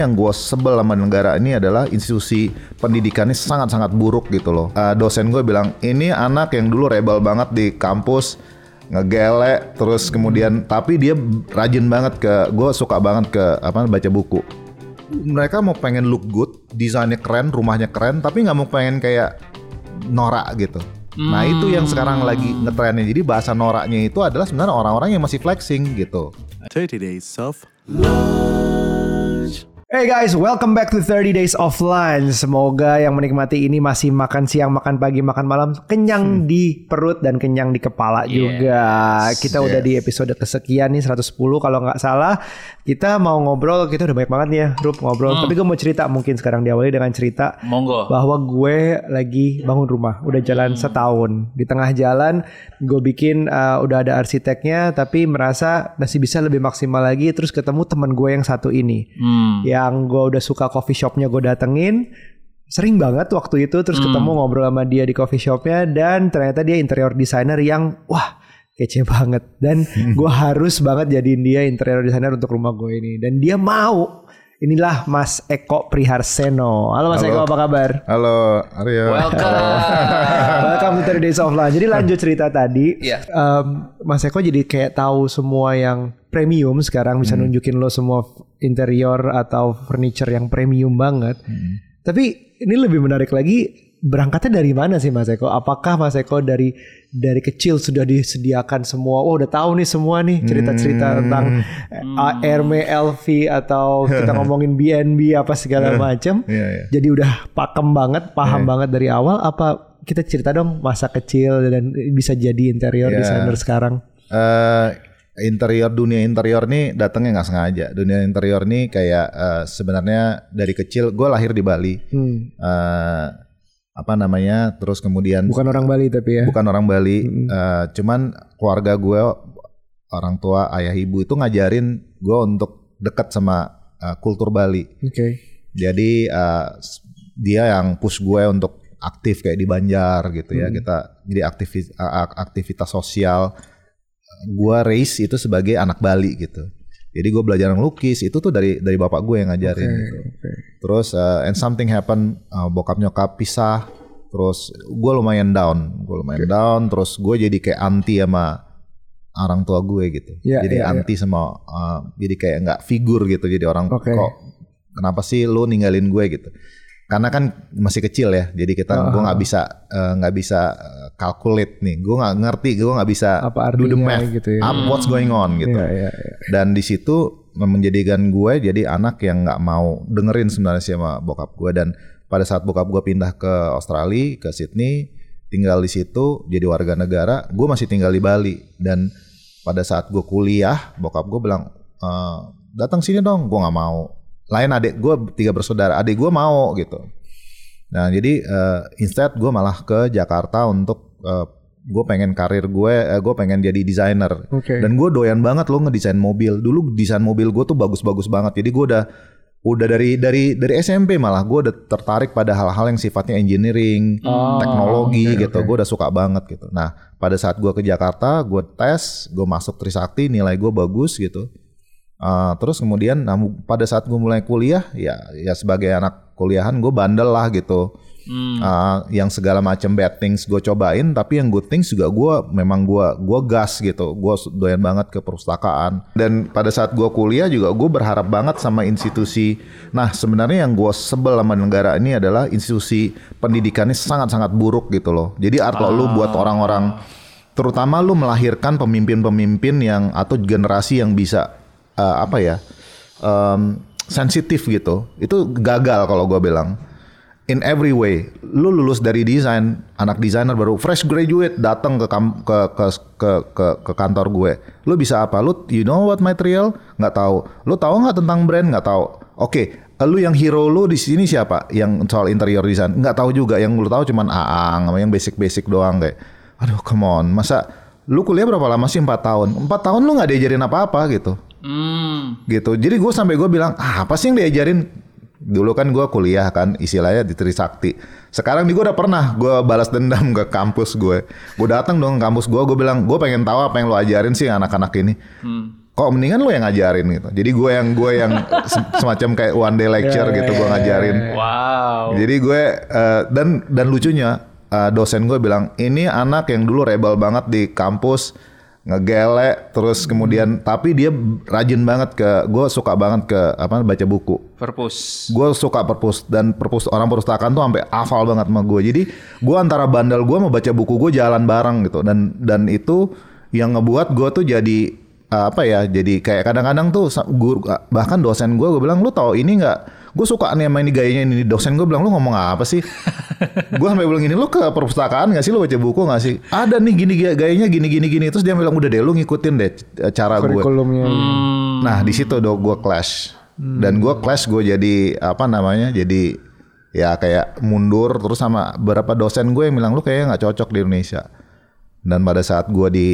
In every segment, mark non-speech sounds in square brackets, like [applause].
Yang gue sebel sama negara ini adalah institusi pendidikannya sangat-sangat buruk gitu loh. Uh, dosen gue bilang, ini anak yang dulu rebel banget di kampus, ngegelek, terus kemudian tapi dia rajin banget ke, gue suka banget ke apa baca buku. Mereka mau pengen look good, desainnya keren, rumahnya keren, tapi nggak mau pengen kayak norak gitu. Nah itu yang sekarang lagi ngetrennya. Jadi bahasa noraknya itu adalah sebenarnya orang-orang yang masih flexing gitu. 30 days of Hey guys, welcome back to 30 Days of Lunch. Semoga yang menikmati ini masih makan siang, makan pagi, makan malam, kenyang di perut dan kenyang di kepala juga. Kita udah di episode kesekian nih 110 kalau nggak salah. Kita mau ngobrol, kita udah banyak banget nih ya, Rup ngobrol. Tapi gue mau cerita mungkin sekarang diawali dengan cerita Monggo. bahwa gue lagi bangun rumah, udah jalan setahun. Di tengah jalan gue bikin uh, udah ada arsiteknya, tapi merasa masih bisa lebih maksimal lagi. Terus ketemu teman gue yang satu ini Hmm. Yang gue udah suka coffee shopnya gue datengin sering banget waktu itu terus ketemu ngobrol sama dia di coffee shopnya dan ternyata dia interior designer yang wah kece banget. Dan [laughs] gue harus banget jadiin dia interior designer untuk rumah gue ini. Dan dia mau inilah Mas Eko Priharseno halo Mas Eko apa kabar Halo Aryo. Welcome. Welcome to 30 Days of Lunch. Jadi lanjut cerita tadi. Iya. Em, Mas Eko jadi kayak tahu semua yang premium sekarang bisa nunjukin lo semua interior atau furniture yang premium banget. Tapi ini lebih menarik lagi berangkatnya dari mana sih Mas Eko? Apakah Mas Eko dari dari kecil sudah disediakan semua? Oh, udah tahu nih semua nih cerita-cerita tentang eh, Hermes LV atau kita [laughs] ngomongin BNB apa segala macam. Iya, iya. Jadi udah pakem banget, paham banget dari awal apa kita cerita dong masa kecil dan bisa jadi interior Iya. designer sekarang. eh interior dunia interior nih datangnya nggak sengaja. Dunia interior nih kayak eh, sebenarnya dari kecil gue lahir di Bali. Hmm. Eh, apa namanya? Terus kemudian Bukan orang Bali tapi ya. bukan orang Bali, eh, cuman keluarga gue orang tua ayah ibu itu ngajarin gue untuk dekat sama eh, kultur Bali. Oke. Jadi eh, s- dia yang push gue untuk aktif kayak di Banjar gitu ya. Kita jadi aktivis aktivitas sosial. Gua raise itu sebagai anak Bali gitu. Jadi gue belajar ngelukis itu tuh dari dari bapak gue yang ngajarin gitu. Oke. Terus eh, and something happen eh, bokap nyokap pisah. Terus gue lumayan down, gue lumayan down. Terus gue jadi kayak anti sama orang tua gue gitu. Iya, jadi iya, anti sama eh, jadi kayak nggak figur gitu. Jadi orang Oke. kok kenapa sih lu ninggalin gue gitu? Karena kan masih kecil ya, jadi kita Ah. gue nggak bisa eh, nggak bisa eh, calculate nih. Gue nggak ngerti, gue nggak bisa Apa do the math, gitu ya. up what's going on gitu Iya, iya, iya. dan di situ menjadikan gue jadi anak yang nggak mau dengerin sebenarnya sama bokap gue dan pada saat bokap gue pindah ke Australia ke Sydney tinggal di situ jadi warga negara gue masih tinggal di Bali dan pada saat gue kuliah bokap gue bilang "Eh, datang sini dong gue nggak mau lain adik gue tiga bersaudara adik gue mau gitu nah jadi eh, instead gue malah ke Jakarta untuk gue pengen karir gue eh, gue pengen jadi desainer Oke. dan gue doyan banget loh ngedesain mobil. Dulu desain mobil gue tuh bagus-bagus banget. Jadi gue udah udah dari dari dari SMP malah gue udah tertarik pada hal-hal yang sifatnya engineering, Oh, teknologi oke, gitu. oke. Gue udah suka banget gitu. Nah pada saat gue ke Jakarta, gue tes, gue masuk Trisakti, nilai gue bagus gitu. Uh, terus kemudian nah, pada saat gue mulai kuliah, ya ya sebagai anak kuliahan gue bandel lah gitu. Hmm. Uh, yang segala macam bad things gue cobain tapi yang good things juga gue memang gue gua gas gitu. Gue doyan banget ke perpustakaan. Dan pada saat gue kuliah juga gue berharap banget sama institusi. Nah sebenarnya yang gue sebel sama negara ini adalah institusi pendidikannya sangat-sangat buruk gitu loh. Jadi artinya lu buat orang-orang terutama lu melahirkan pemimpin-pemimpin yang atau generasi yang bisa uh, apa ya um, sensitif gitu itu gagal kalau gue bilang in every way. Lu lulus dari desain, anak desainer baru fresh graduate datang ke, ke ke ke ke ke kantor gue. Lu bisa apa? Lu you know what material? Nggak tahu. Lu tahu nggak tentang brand? Nggak tahu. Oke, lu yang hero lu di sini siapa? Yang soal interior design? Nggak tahu juga. Yang lu tahu cuman Aang yang basic-basic doang kayak. Aduh, come on. Masa lu kuliah berapa lama sih? 4 tahun. 4 tahun lu nggak diajarin apa-apa gitu Hmm. gitu. Jadi gue sampai gue bilang ah, apa sih yang diajarin Dulu kan gue kuliah kan istilahnya di Trisakti. Sekarang nih gue udah pernah gue balas dendam ke kampus gue. Gue datang dong ke kampus gue, gue bilang gue pengen tahu apa yang lo ajarin sih anak-anak ini. Kok mendingan lo yang ngajarin gitu. Jadi gue yang gue yang [laughs] se- semacam kayak one day lecture gitu gue ngajarin. Wow. Jadi gue eh, dan dan lucunya eh, dosen gue bilang ini anak yang dulu rebel banget di kampus ngegele terus kemudian tapi dia rajin banget ke gue suka banget ke apa baca buku. Purpose. gue suka perpus dan perpus orang perpustakaan tuh sampai hafal banget sama gue jadi gue antara bandel gue mau baca buku gue jalan bareng gitu. Dan dan itu yang ngebuat gue tuh jadi apa ya jadi kayak kadang-kadang tuh guru bahkan dosen gue gue bilang lu tahu ini nggak gue suka nih sama ini gayanya ini dosen. Gue bilang lu ngomong apa sih? [laughs] Gue sampai bilang gini lu ke perpustakaan nggak sih? Lu baca buku nggak sih? Ada nih gini gaya- gayanya gini gini gini. Terus dia bilang udah deh lu ngikutin deh c- cara gue Kurikulumnya. Nah di situ do gue clash. Dan gue clash gue jadi apa namanya jadi ya kayak mundur. Terus sama beberapa dosen gue yang bilang lu kayaknya nggak cocok di Indonesia. Dan pada saat gue di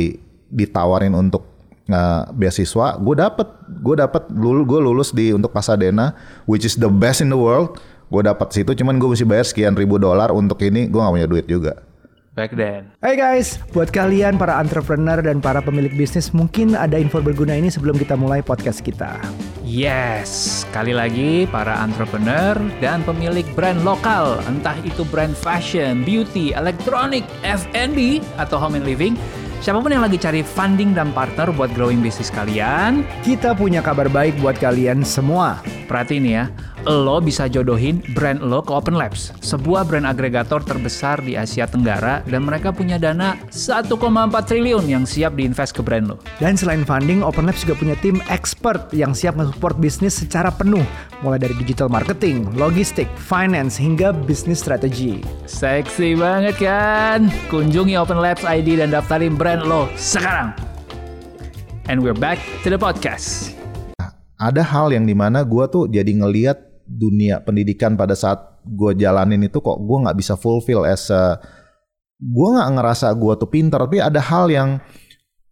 ditawarin untuk eh, beasiswa gue dapet gue dapet lulu gue lulus di untuk Pasadena which is the best in the world gue dapat situ cuman gue mesti bayar sekian ribu dolar untuk ini gue nggak punya duit juga Back then. Hai guys, buat kalian para entrepreneur dan para pemilik bisnis mungkin ada info berguna ini sebelum kita mulai podcast kita. Yes, sekali lagi para entrepreneur dan pemilik brand lokal, entah itu brand fashion, beauty, elektronik, F&B, atau home and living, siapa pun yang lagi cari funding dan partner buat growing bisnis kalian, Kita punya kabar baik buat kalian semua. perhatiin ya, lo bisa jodohin brand lo ke Open Labs, sebuah brand agregator terbesar di Asia Tenggara dan mereka punya dana 1,4 triliun yang siap diinvest ke brand lo. Dan selain funding, Open Labs juga punya tim expert yang siap nge-support bisnis secara penuh. Mulai dari digital marketing, logistik, finance, hingga bisnis strategi. Seksi banget kan? Kunjungi Open Labs ID dan daftarin brand lo sekarang. And we're back to the podcast. ada hal yang di mana gue tuh jadi ngeliat dunia pendidikan pada saat gue jalanin itu kok gue nggak bisa fulfill as a gue nggak ngerasa gue tuh pinter tapi ada hal yang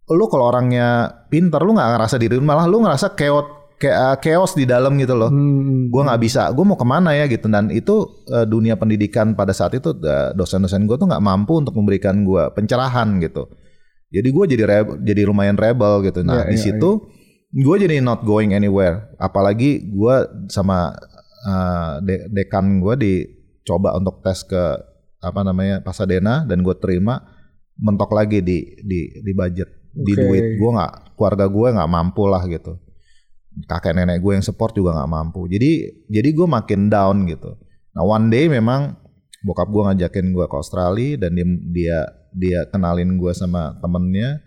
lu kalau orangnya pinter lu nggak ngerasa diri malah lu ngerasa chaos kayak chaos di dalam gitu loh. Hmm, gue nggak bisa gue mau ke mana ya gitu. Dan itu eh, dunia pendidikan pada saat itu eh, dosen-dosen gue tuh nggak mampu untuk memberikan gue pencerahan gitu. Jadi gue jadi reb- jadi lumayan rebel gitu. Nah Iya, di iya, situ gue jadi not going anywhere. Apalagi gue sama eh, de- dekan gue dicoba untuk tes ke apa namanya Pasadena dan gue terima mentok lagi di di di budget di Oke. duit. Gue nggak keluarga gue nggak mampu lah gitu. Kakek nenek gue yang support juga nggak mampu. Jadi jadi gue makin down gitu. Nah one day memang bokap gue ngajakin gue ke Australia dan dia dia dia kenalin gue sama temennya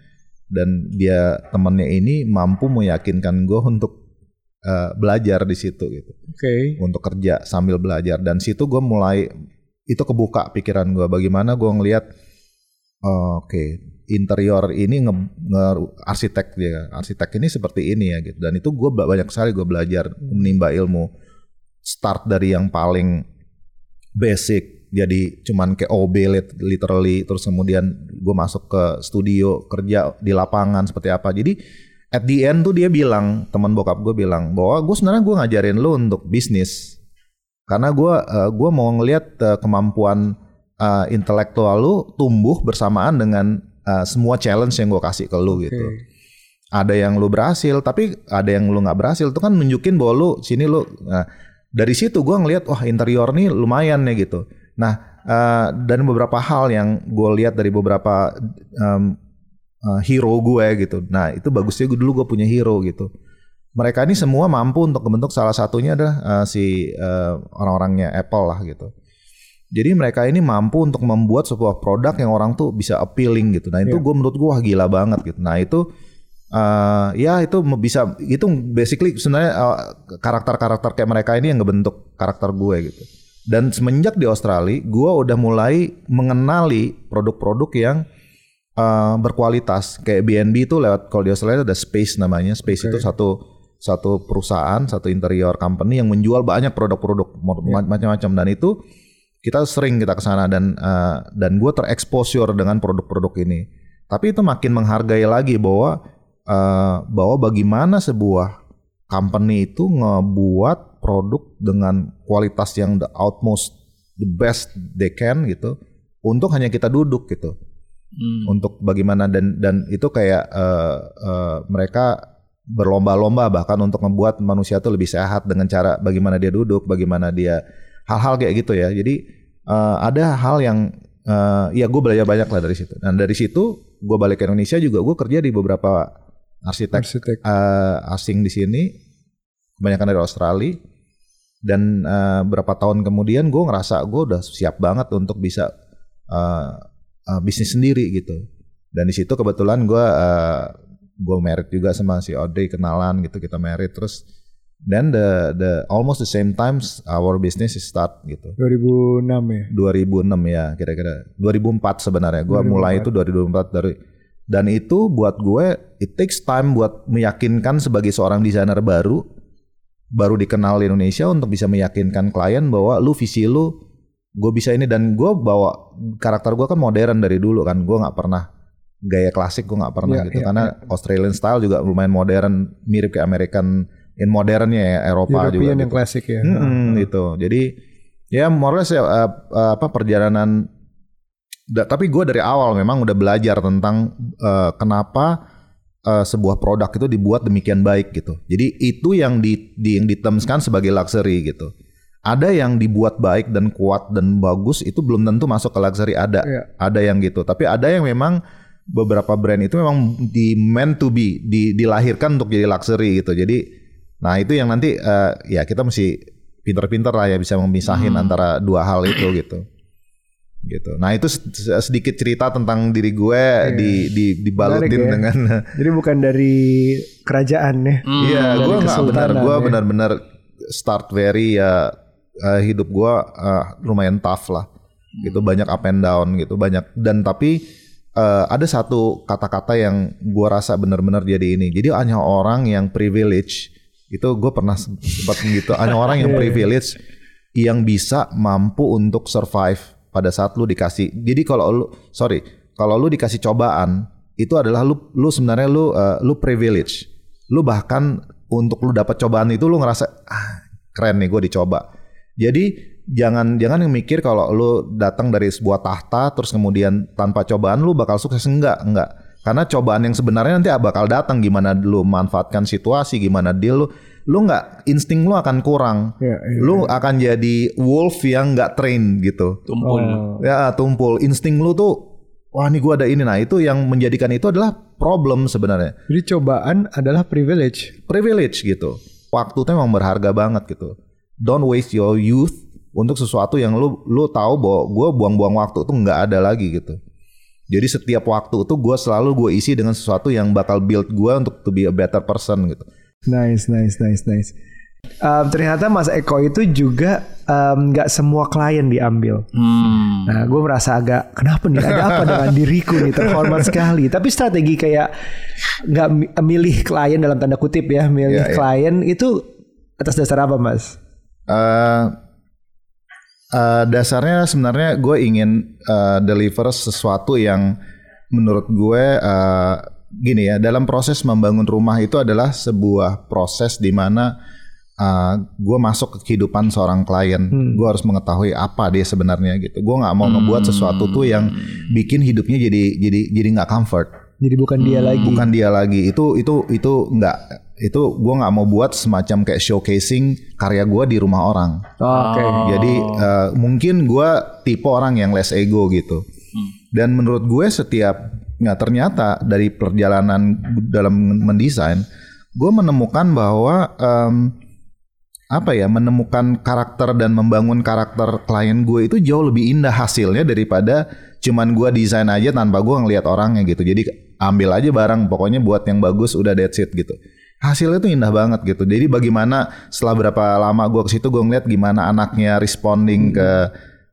dan dia temennya ini mampu meyakinkan gue untuk eh, belajar di situ gitu. Oke. untuk kerja sambil belajar. Dan situ gue mulai itu kebuka pikiran gue bagaimana gue ngelihat oh, oke interior ini nge, nge- arsitek dia. Arsitek ini seperti ini ya gitu. Dan itu gue banyak sekali gue belajar menimba ilmu. Start dari yang paling basic. Jadi cuman kayak OB lit- literally. Terus kemudian gue masuk ke studio kerja di lapangan seperti apa. Jadi at the end tuh dia bilang teman bokap gue bilang bahwa gue sebenarnya gue ngajarin lo untuk bisnis. Karena gue eh, gue mau ngelihat eh, kemampuan eh, intelektual lu tumbuh bersamaan dengan eh, semua challenge yang gue kasih ke lu gitu. Ada yang lu berhasil tapi ada yang lu nggak berhasil. Itu kan nunjukin bahwa lu sini lu. Nah, dari situ gue ngelihat wah interior nih lumayan ya gitu. Nah eh, dan beberapa hal yang gue lihat dari beberapa em, eh, hero gue gitu nah itu bagusnya gue dulu gue punya hero gitu mereka ini semua mampu untuk membentuk salah satunya adalah eh, si eh, orang-orangnya Apple lah gitu jadi mereka ini mampu untuk membuat sebuah produk yang orang tuh bisa appealing gitu. Nah itu gue menurut gue wah gila banget gitu. Nah itu eh, ya itu bisa itu basically sebenarnya eh, karakter-karakter kayak mereka ini yang ngebentuk karakter gue gitu. Dan semenjak di Australia, gue udah mulai mengenali produk-produk yang eh, berkualitas. Kayak BNB itu lewat kalau di Australia ada Space namanya. Space itu satu satu perusahaan, satu interior company yang menjual banyak produk-produk ma- macam-macam dan itu kita sering kita ke sana dan eh, dan gue tereksposur dengan produk-produk ini. Tapi itu makin menghargai lagi bahwa eh, bahwa bagaimana sebuah company itu ngebuat produk dengan kualitas yang the outmost the best they can gitu untuk hanya kita duduk gitu Hmm. untuk bagaimana dan dan itu kayak eh, eh, mereka berlomba-lomba bahkan untuk membuat manusia itu lebih sehat dengan cara bagaimana dia duduk, bagaimana dia hal-hal kayak gitu ya. Jadi eh, ada hal yang eh, ya gue belajar banyak lah dari situ. Dan dari situ gue balik ke Indonesia juga gue kerja di beberapa arsitek, Arsitek. eh, asing di sini, kebanyakan dari Australia. Dan eh, berapa tahun kemudian gue ngerasa gue udah siap banget untuk bisa eh, eh, bisnis sendiri gitu. Dan di situ kebetulan gue uh, gue married juga sama si Audrey kenalan gitu kita married terus then the the almost the same times our business is start gitu. 2006 ya. 2006 ya kira-kira 2004 sebenarnya gue mulai itu 2004 dari dan itu buat gue it takes time buat meyakinkan sebagai seorang desainer baru baru dikenal di Indonesia untuk bisa meyakinkan klien bahwa lu visi lu gue bisa ini dan gue bawa karakter gue kan modern dari dulu kan gue nggak pernah gaya klasik gue nggak pernah Iya, gitu iya, karena Australian style juga lumayan modern mirip kayak American in modernnya ya Eropa juga European gitu. yang klasik ya. Mm-mm, gitu. Jadi ya more or less ya, uh, uh, apa perjalanan da- tapi gue dari awal memang udah belajar tentang uh, kenapa uh, sebuah produk itu dibuat demikian baik gitu. Jadi itu yang di, di yang ditermskan sebagai luxury gitu. Ada yang dibuat baik dan kuat dan bagus itu belum tentu masuk ke luxury ada. Iya. Ada yang gitu. Tapi ada yang memang beberapa brand itu memang di meant to be, di, dilahirkan untuk jadi luxury gitu. Jadi nah itu yang nanti eh, ya kita mesti pinter-pinter lah ya bisa memisahin Hmm. antara dua hal itu gitu. Gitu. Nah itu se- sedikit cerita tentang diri gue di, di dibalutin. Menarik ya. dengan [laughs] Jadi bukan dari kerajaan ya. Hmm. Iya, gue nggak benar, gue ya. benar-benar start very ya eh, hidup gue eh, lumayan tough lah, gitu banyak up and down gitu banyak dan tapi eh, ada satu kata-kata yang gue rasa benar-benar jadi ini, jadi hanya orang yang privilege itu gue pernah sempat gitu, hanya orang yang [laughs] privilege yang bisa mampu untuk survive pada saat lu dikasih. Jadi kalau lu sorry, kalau lu dikasih cobaan itu adalah lu lu sebenarnya lu eh, lu privilege. Lu bahkan untuk lu dapat cobaan itu lu ngerasa ah, keren nih gue dicoba. Jadi jangan jangan yang mikir kalau lu datang dari sebuah tahta terus kemudian tanpa cobaan lu bakal sukses enggak enggak. Karena cobaan yang sebenarnya nanti bakal datang gimana lu manfaatkan situasi, gimana deal lu lu nggak insting lu akan kurang. Iya, iya. Lu akan jadi wolf yang nggak train gitu. Tumpul. Oh. Ya tumpul. Insting lu tuh wah nih gua ada ini. Nah itu yang menjadikan itu adalah problem sebenarnya. Jadi cobaan adalah privilege. Privilege gitu. Waktu itu memang berharga banget gitu. Don't waste your youth untuk sesuatu yang lu lu tahu bahwa gua buang-buang waktu itu nggak ada lagi gitu. Jadi setiap waktu itu gue selalu gue isi dengan sesuatu yang bakal build gue untuk to be a better person gitu. Nice, nice, nice, nice. Um, ternyata Mas Eko itu juga um, nggak semua klien diambil. Hmm. Nah, gue merasa agak kenapa nih? Ada apa dengan diriku nih? Terhormat sekali. Tapi strategi kayak nggak mi- milih klien dalam tanda kutip ya, milih Iya, iya. klien itu atas dasar apa, Mas? Eh, eh, dasarnya sebenarnya gue ingin eh, deliver sesuatu yang menurut gue eh, gini ya dalam proses membangun rumah itu adalah sebuah proses di mana eh, gue masuk ke kehidupan seorang klien. Gue harus mengetahui apa dia sebenarnya gitu. Gue nggak mau ngebuat sesuatu tuh yang bikin hidupnya jadi jadi jadi nggak comfort. Jadi bukan dia lagi. bukan dia lagi. Itu itu itu nggak itu gue nggak mau buat semacam kayak showcasing karya gue di rumah orang Oh, Oke. jadi eh, mungkin gue tipe orang yang less ego gitu. Dan menurut gue setiap nggak ternyata dari perjalanan dalam mendesain, gue menemukan bahwa em, apa ya menemukan karakter dan membangun karakter klien gue itu jauh lebih indah hasilnya daripada cuman gue desain aja tanpa gue ngelihat orangnya gitu. Jadi ambil aja barang pokoknya buat yang bagus udah that's it gitu. Hasilnya tuh indah banget gitu. Jadi bagaimana setelah berapa lama gue ke situ gue ngeliat gimana anaknya responding ke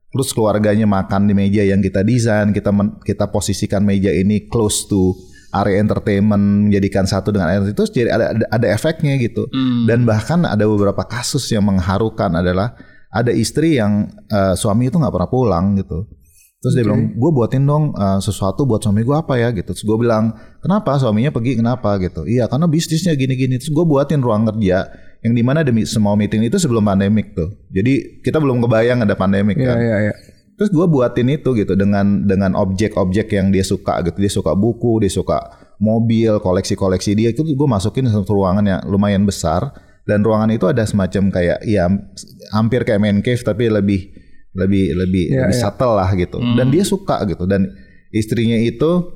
terus keluarganya makan di meja yang kita desain, kita men- kita posisikan meja ini close to area entertainment, menjadikan satu dengan area itu jadi ada, ada ada efeknya gitu. Dan bahkan ada beberapa kasus yang mengharukan adalah ada istri yang eh, suami itu nggak pernah pulang gitu. Terus dia bilang, gue buatin dong uh, sesuatu buat suami gue apa ya gitu. Terus gue bilang, kenapa suaminya pergi kenapa gitu. Iya karena bisnisnya gini-gini. Terus gue buatin ruang kerja yang di mana ada mi- semua meeting itu sebelum pandemik tuh. Jadi kita belum kebayang ada pandemik Iya kan. iya iya. Terus gue buatin itu gitu dengan dengan objek-objek yang dia suka gitu. Dia suka buku, dia suka mobil, koleksi-koleksi dia itu gue masukin satu ruangan yang lumayan besar dan ruangan itu ada semacam kayak ya hampir kayak main cave tapi lebih lebih lebih Iya, lebih iya. subtle lah gitu. Dan dia suka gitu dan istrinya itu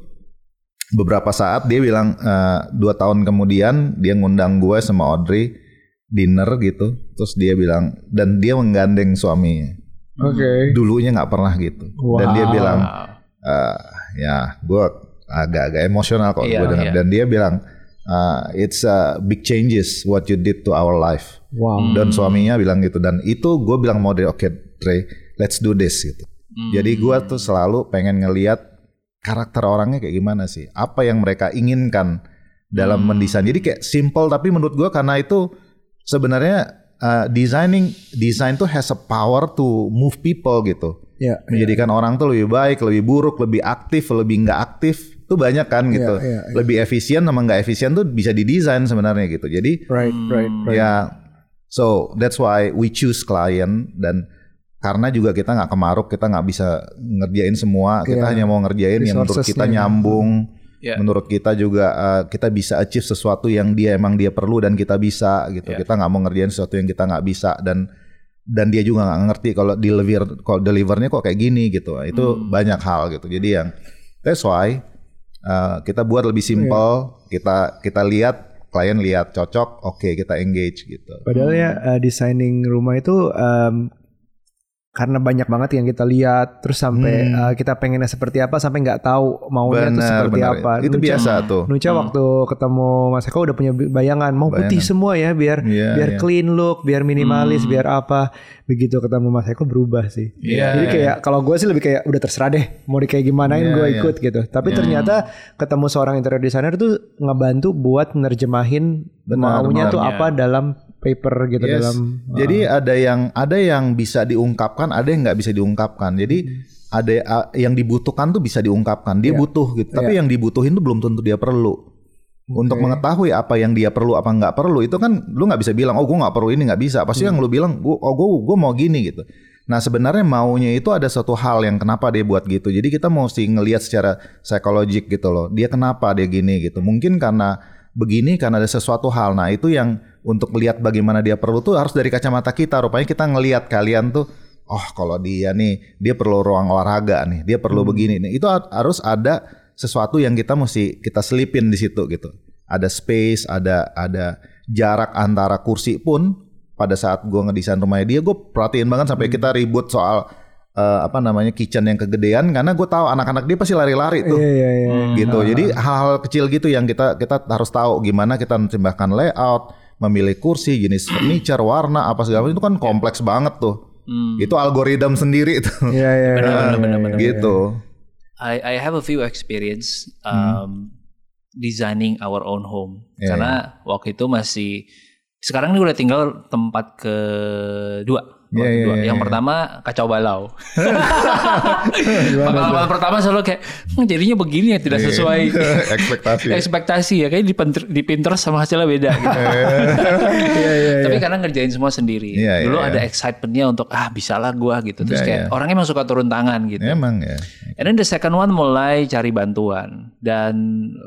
beberapa saat dia bilang eh, dua tahun kemudian dia ngundang gue sama Audrey dinner gitu. Terus dia bilang dan dia menggandeng suaminya Oke. dulunya nggak pernah gitu dan dia Wow. bilang "Eh, ya gue agak-agak emosional kok Iya, gue dengar iya. dan dia bilang "Eh, it's a big changes what you did to our life Wow. dan suaminya bilang gitu dan itu gue bilang mau oke Trey let's do this gitu jadi gue tuh selalu pengen ngeliat karakter orangnya kayak gimana sih apa yang mereka inginkan dalam mendesain jadi kayak simple tapi menurut gue karena itu sebenarnya uh, designing design tuh has a power to move people gitu Iya. menjadikan orang tuh lebih baik, lebih buruk, lebih aktif, lebih nggak aktif tuh banyak kan gitu. iya, iya. Lebih efisien sama nggak efisien tuh bisa didesain sebenarnya gitu. Jadi Right, right, right. ya so that's why we choose client dan karena juga kita nggak kemaruk, kita nggak bisa ngerjain semua, kita Iya. hanya mau ngerjain yang menurut kita nyambung. Iya. Menurut kita juga uh, kita bisa achieve sesuatu yang dia emang dia perlu dan kita bisa gitu. Iya. Kita nggak mau ngerjain sesuatu yang kita nggak bisa dan dan dia juga nggak ngerti kalau deliver kalau delivernya kok kayak gini gitu itu Hmm. banyak hal gitu jadi yang that's why uh, kita buat lebih simple kita kita lihat klien lihat cocok oke kita engage gitu Padahal ya uh, designing rumah itu um, karena banyak banget yang kita lihat terus sampai Hmm. uh, kita pengennya seperti apa sampai nggak tahu maunya tuh benar seperti benar apa. itu Nucha- biasa tuh Nucha waktu ketemu Mas Eko udah punya bayangan mau putih Bayangan. semua ya biar Iya, biar iya. clean look, biar minimalis, biar apa. Begitu ketemu Mas Eko berubah sih. Iya, Jadi iya. kayak kalau gue sih lebih kayak udah terserah deh mau di kayak gimanain Iya, gue iya. ikut gitu. Tapi ternyata ketemu seorang interior designer tuh ngebantu buat nerjemahin Benar, maunya benar. tuh apa dalam paper gitu Yes. dalam Jadi ada yang ada yang bisa diungkapkan, ada yang nggak bisa diungkapkan. Jadi ada uh, yang dibutuhkan tuh bisa diungkapkan. Dia Iya. butuh gitu. Tapi yang dibutuhin tuh belum tentu dia perlu. Untuk mengetahui apa yang dia perlu apa nggak perlu itu kan lu nggak bisa bilang oh gue nggak perlu ini nggak bisa. Pasti yang lu bilang gua oh gue gue mau gini gitu. Nah sebenarnya maunya itu ada satu hal yang kenapa dia buat gitu. Jadi kita mesti ngelihat secara psikologik gitu loh. Dia kenapa dia gini gitu. Mungkin karena begini karena ada sesuatu hal. Nah itu yang untuk melihat bagaimana dia perlu tuh harus dari kacamata kita. Rupanya kita ngelihat kalian tuh, oh kalau dia nih dia perlu ruang olahraga nih, dia perlu begini nih. Itu har- harus ada sesuatu yang kita mesti kita selipin di situ gitu. Ada space, ada ada jarak antara kursi pun pada saat gua ngedesain rumahnya dia, gue perhatiin banget sampai kita ribut soal eh, apa namanya kitchen yang kegedean karena gue tahu anak-anak dia pasti lari-lari tuh Iya iya iya. gitu. Jadi hal-hal kecil gitu yang kita kita harus tahu gimana kita menciptakan layout, memilih kursi, jenis furniture, warna apa segala macam itu kan kompleks banget tuh. Hmm. Itu algoritma sendiri tuh. Iya iya. Benar, iya, benar, iya, benar, iya. benar. gitu. I I have a few experience um, designing our own home Iya, karena waktu itu masih sekarang ini udah tinggal tempat kedua. Iya, Tempat iya, kedua. iya, Yang iya. pertama kacau balau. [laughs] Pengalaman pertama selalu kayak "Hmm, jadinya begini ya tidak sesuai ekspektasi. [laughs] ekspektasi ya kayak di, di Pinterest sama hasilnya beda gitu. Iya iya. [laughs] Tapi karena ngerjain semua sendiri. Iya, iya, Dulu iya. ada excitementnya untuk ah bisalah gua gitu. Terus Iya, kayak iya. orangnya emang suka turun tangan gitu. Emang ya. And then the second one mulai cari bantuan dan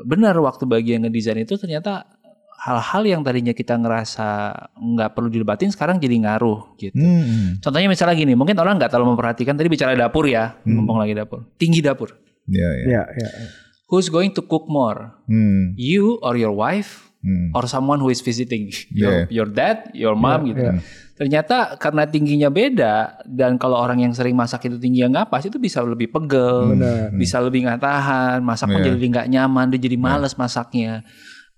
benar waktu bagian ngedesain itu ternyata hal-hal yang tadinya kita ngerasa nggak perlu didebatin sekarang jadi ngaruh gitu. Hmm. Contohnya misalnya gini, mungkin orang nggak terlalu memperhatikan tadi bicara dapur ya, ngomong lagi dapur, tinggi dapur. Iya ya. Iya iya. Who's going to cook more? Hmm. You or your wife Hmm. or someone who is visiting? Your, Yeah. your dad, your mom gitu. Ternyata karena tingginya beda dan kalau orang yang sering masak itu tingginya nggak pas itu bisa lebih pegel, Benar. bisa lebih nggak tahan, masak pun Iya. jadi nggak nyaman, dia jadi males masaknya.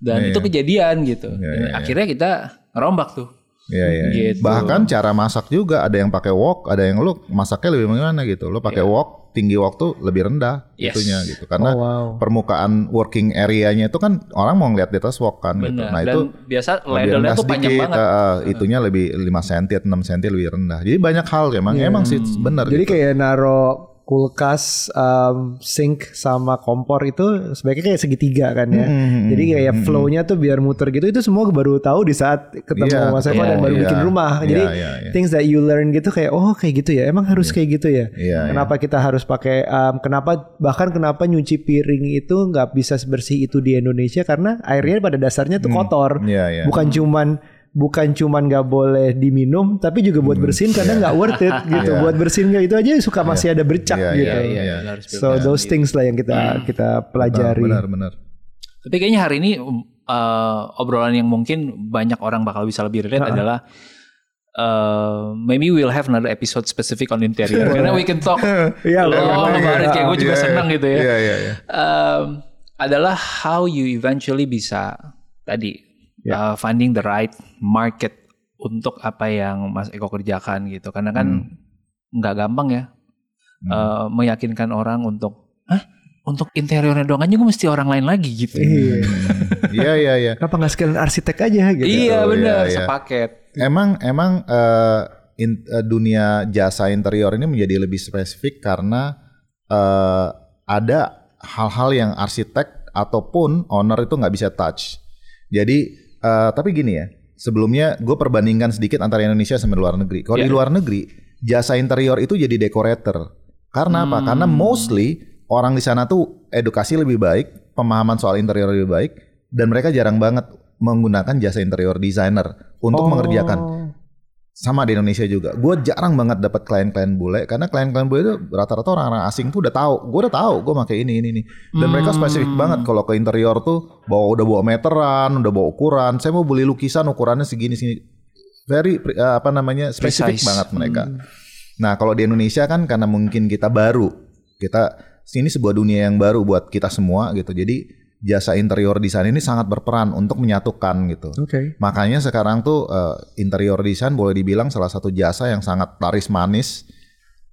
Dan Iya, itu iya. kejadian gitu. Iya, Dan iya, iya. Akhirnya kita ngerombak tuh. Iya iya. Gitu. Bahkan cara masak juga ada yang pakai wok, ada yang lu masaknya lebih bagaimana gitu. Lu pakai wok, tinggi wok tuh lebih rendah Iya. Yes. itunya gitu. Karena Oh, wow. permukaan working area-nya itu kan orang mau ngeliat di atas wok kan gitu. Benar. Nah Dan itu biasa lebih ladle-nya rendah tuh panjang sedikit, banget. eh, itunya lebih 5 cm atau 6 cm lebih rendah. Jadi banyak hal emang emang sih benar Jadi gitu. kayak naro kulkas, um, sink sama kompor itu sebaiknya kayak segitiga kan ya. Hmm, Jadi kayak flow-nya tuh biar muter gitu itu semua baru tahu di saat ketemu Iya, Mas Eko dan baru iya. bikin rumah. Iya, Jadi iya, iya. things that you learn gitu kayak oh kayak gitu ya. Emang harus kayak gitu ya. Iya, kenapa kita harus pakai um, kenapa bahkan kenapa nyuci piring itu nggak bisa sebersih itu di Indonesia karena airnya pada dasarnya tuh kotor. Iya, iya. Bukan cuman bukan cuman nggak boleh diminum tapi juga buat bersihin kadang nggak worth it [laughs] gitu. Iya. Buat bersihin kayak itu aja suka masih ada bercak Iya, gitu. iya, Iya, iya. iya, harus So those things lah yang kita kita pelajari. Benar, benar. Tapi kayaknya hari ini uh, obrolan yang mungkin banyak orang bakal bisa lebih relate adalah uh, maybe we'll have another episode specific on interior [laughs] karena we can talk [laughs] Iya, long boleh, about it kayak gue juga Iya, senang gitu ya. Iya, iya, iya. Um, adalah how you eventually bisa tadi uh, finding the right market untuk apa yang Mas Eko kerjakan gitu karena kan nggak gampang ya uh, meyakinkan orang untuk Hah? untuk interiornya doang aja gue mesti orang lain lagi gitu. Iya. Iya, iya, iya. [laughs] Kenapa nggak sekalian arsitek aja gitu? Iya Oh, benar iya, iya. sepaket. Emang emang eh, in- eh, dunia jasa interior ini menjadi lebih spesifik karena eh, ada hal-hal yang arsitek ataupun owner itu nggak bisa touch. Jadi eh, tapi gini ya, sebelumnya gue perbandingkan sedikit antara Indonesia sama luar negeri. Kalau di Iya. luar negeri jasa interior itu jadi decorator. Karena apa? Hmm. Karena mostly orang di sana tuh edukasi lebih baik, pemahaman soal interior lebih baik, dan mereka jarang banget menggunakan jasa interior designer untuk Oh. mengerjakan sama di Indonesia juga. Gue jarang banget dapat klien-klien bule karena klien-klien bule itu rata-rata orang-orang asing tuh udah tahu. Gue udah tahu gue pakai ini ini ini. Dan mereka spesifik banget kalau ke interior tuh bawa udah bawa meteran, udah bawa ukuran. Saya mau beli lukisan ukurannya segini segini. Very eh, apa namanya spesifik Precise. banget mereka. Nah kalau di Indonesia kan karena mungkin kita baru, kita sini sebuah dunia yang baru buat kita semua gitu. Jadi jasa interior design ini sangat berperan untuk menyatukan gitu. Oke. Makanya sekarang tuh eh, interior design boleh dibilang salah satu jasa yang sangat laris manis.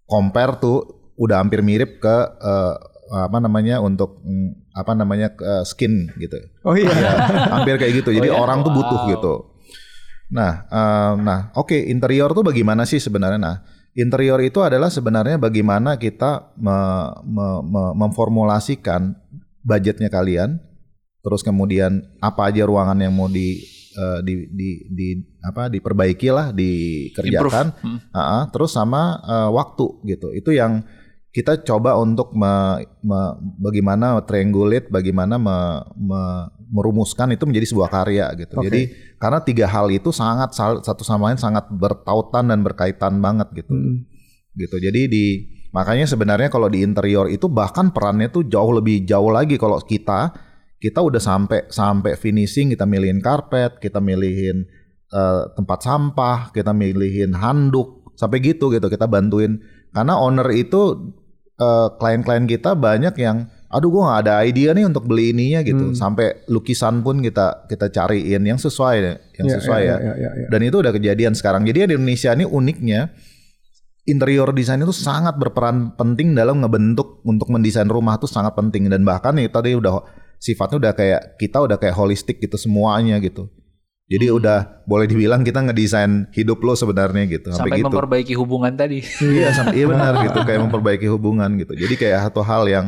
Compare tuh udah hampir mirip ke eh, apa namanya untuk mm, apa namanya eh, skin gitu. Oh iya. Ya, hampir kayak gitu. Jadi Oh ya? orang tuh butuh Wow. gitu. Nah, eh, nah, oke interior tuh bagaimana sih sebenarnya? Nah, interior itu adalah sebenarnya bagaimana kita me- me- me- memformulasikan budgetnya kalian, terus kemudian apa aja ruangan yang mau di eh, di, di, di apa diperbaiki lah, dikerjakan. Hmm. Ah, terus sama eh, waktu gitu. Itu yang kita coba untuk me- me- bagaimana triangulate, bagaimana me- me- merumuskan itu menjadi sebuah karya gitu. Oke. Jadi karena tiga hal itu sangat satu sama lain sangat bertautan dan berkaitan banget gitu. Hmm. Gitu. Jadi di makanya sebenarnya kalau di interior itu bahkan perannya tuh jauh lebih jauh lagi. Kalau kita kita udah sampai sampai finishing kita milihin karpet, kita milihin eh, tempat sampah, kita milihin handuk sampai gitu gitu kita bantuin. Karena owner itu eh, klien-klien kita banyak yang aduh gua nggak ada idea nih untuk beli ininya gitu. Sampai lukisan pun kita kita cariin yang sesuai yang Iya, sesuai iya, ya. iya, iya, iya. dan itu udah kejadian sekarang. Jadi di Indonesia ini uniknya interior desain itu sangat berperan penting dalam ngebentuk untuk mendesain rumah tuh sangat penting dan bahkan nih tadi udah sifatnya udah kayak kita udah kayak holistik gitu semuanya gitu. Jadi udah boleh dibilang kita ngedesain hidup lo sebenarnya gitu Sampai sampai, gitu. memperbaiki hubungan tadi. Iya, [laughs] sampai iya benar gitu kayak memperbaiki hubungan gitu. Jadi kayak satu hal yang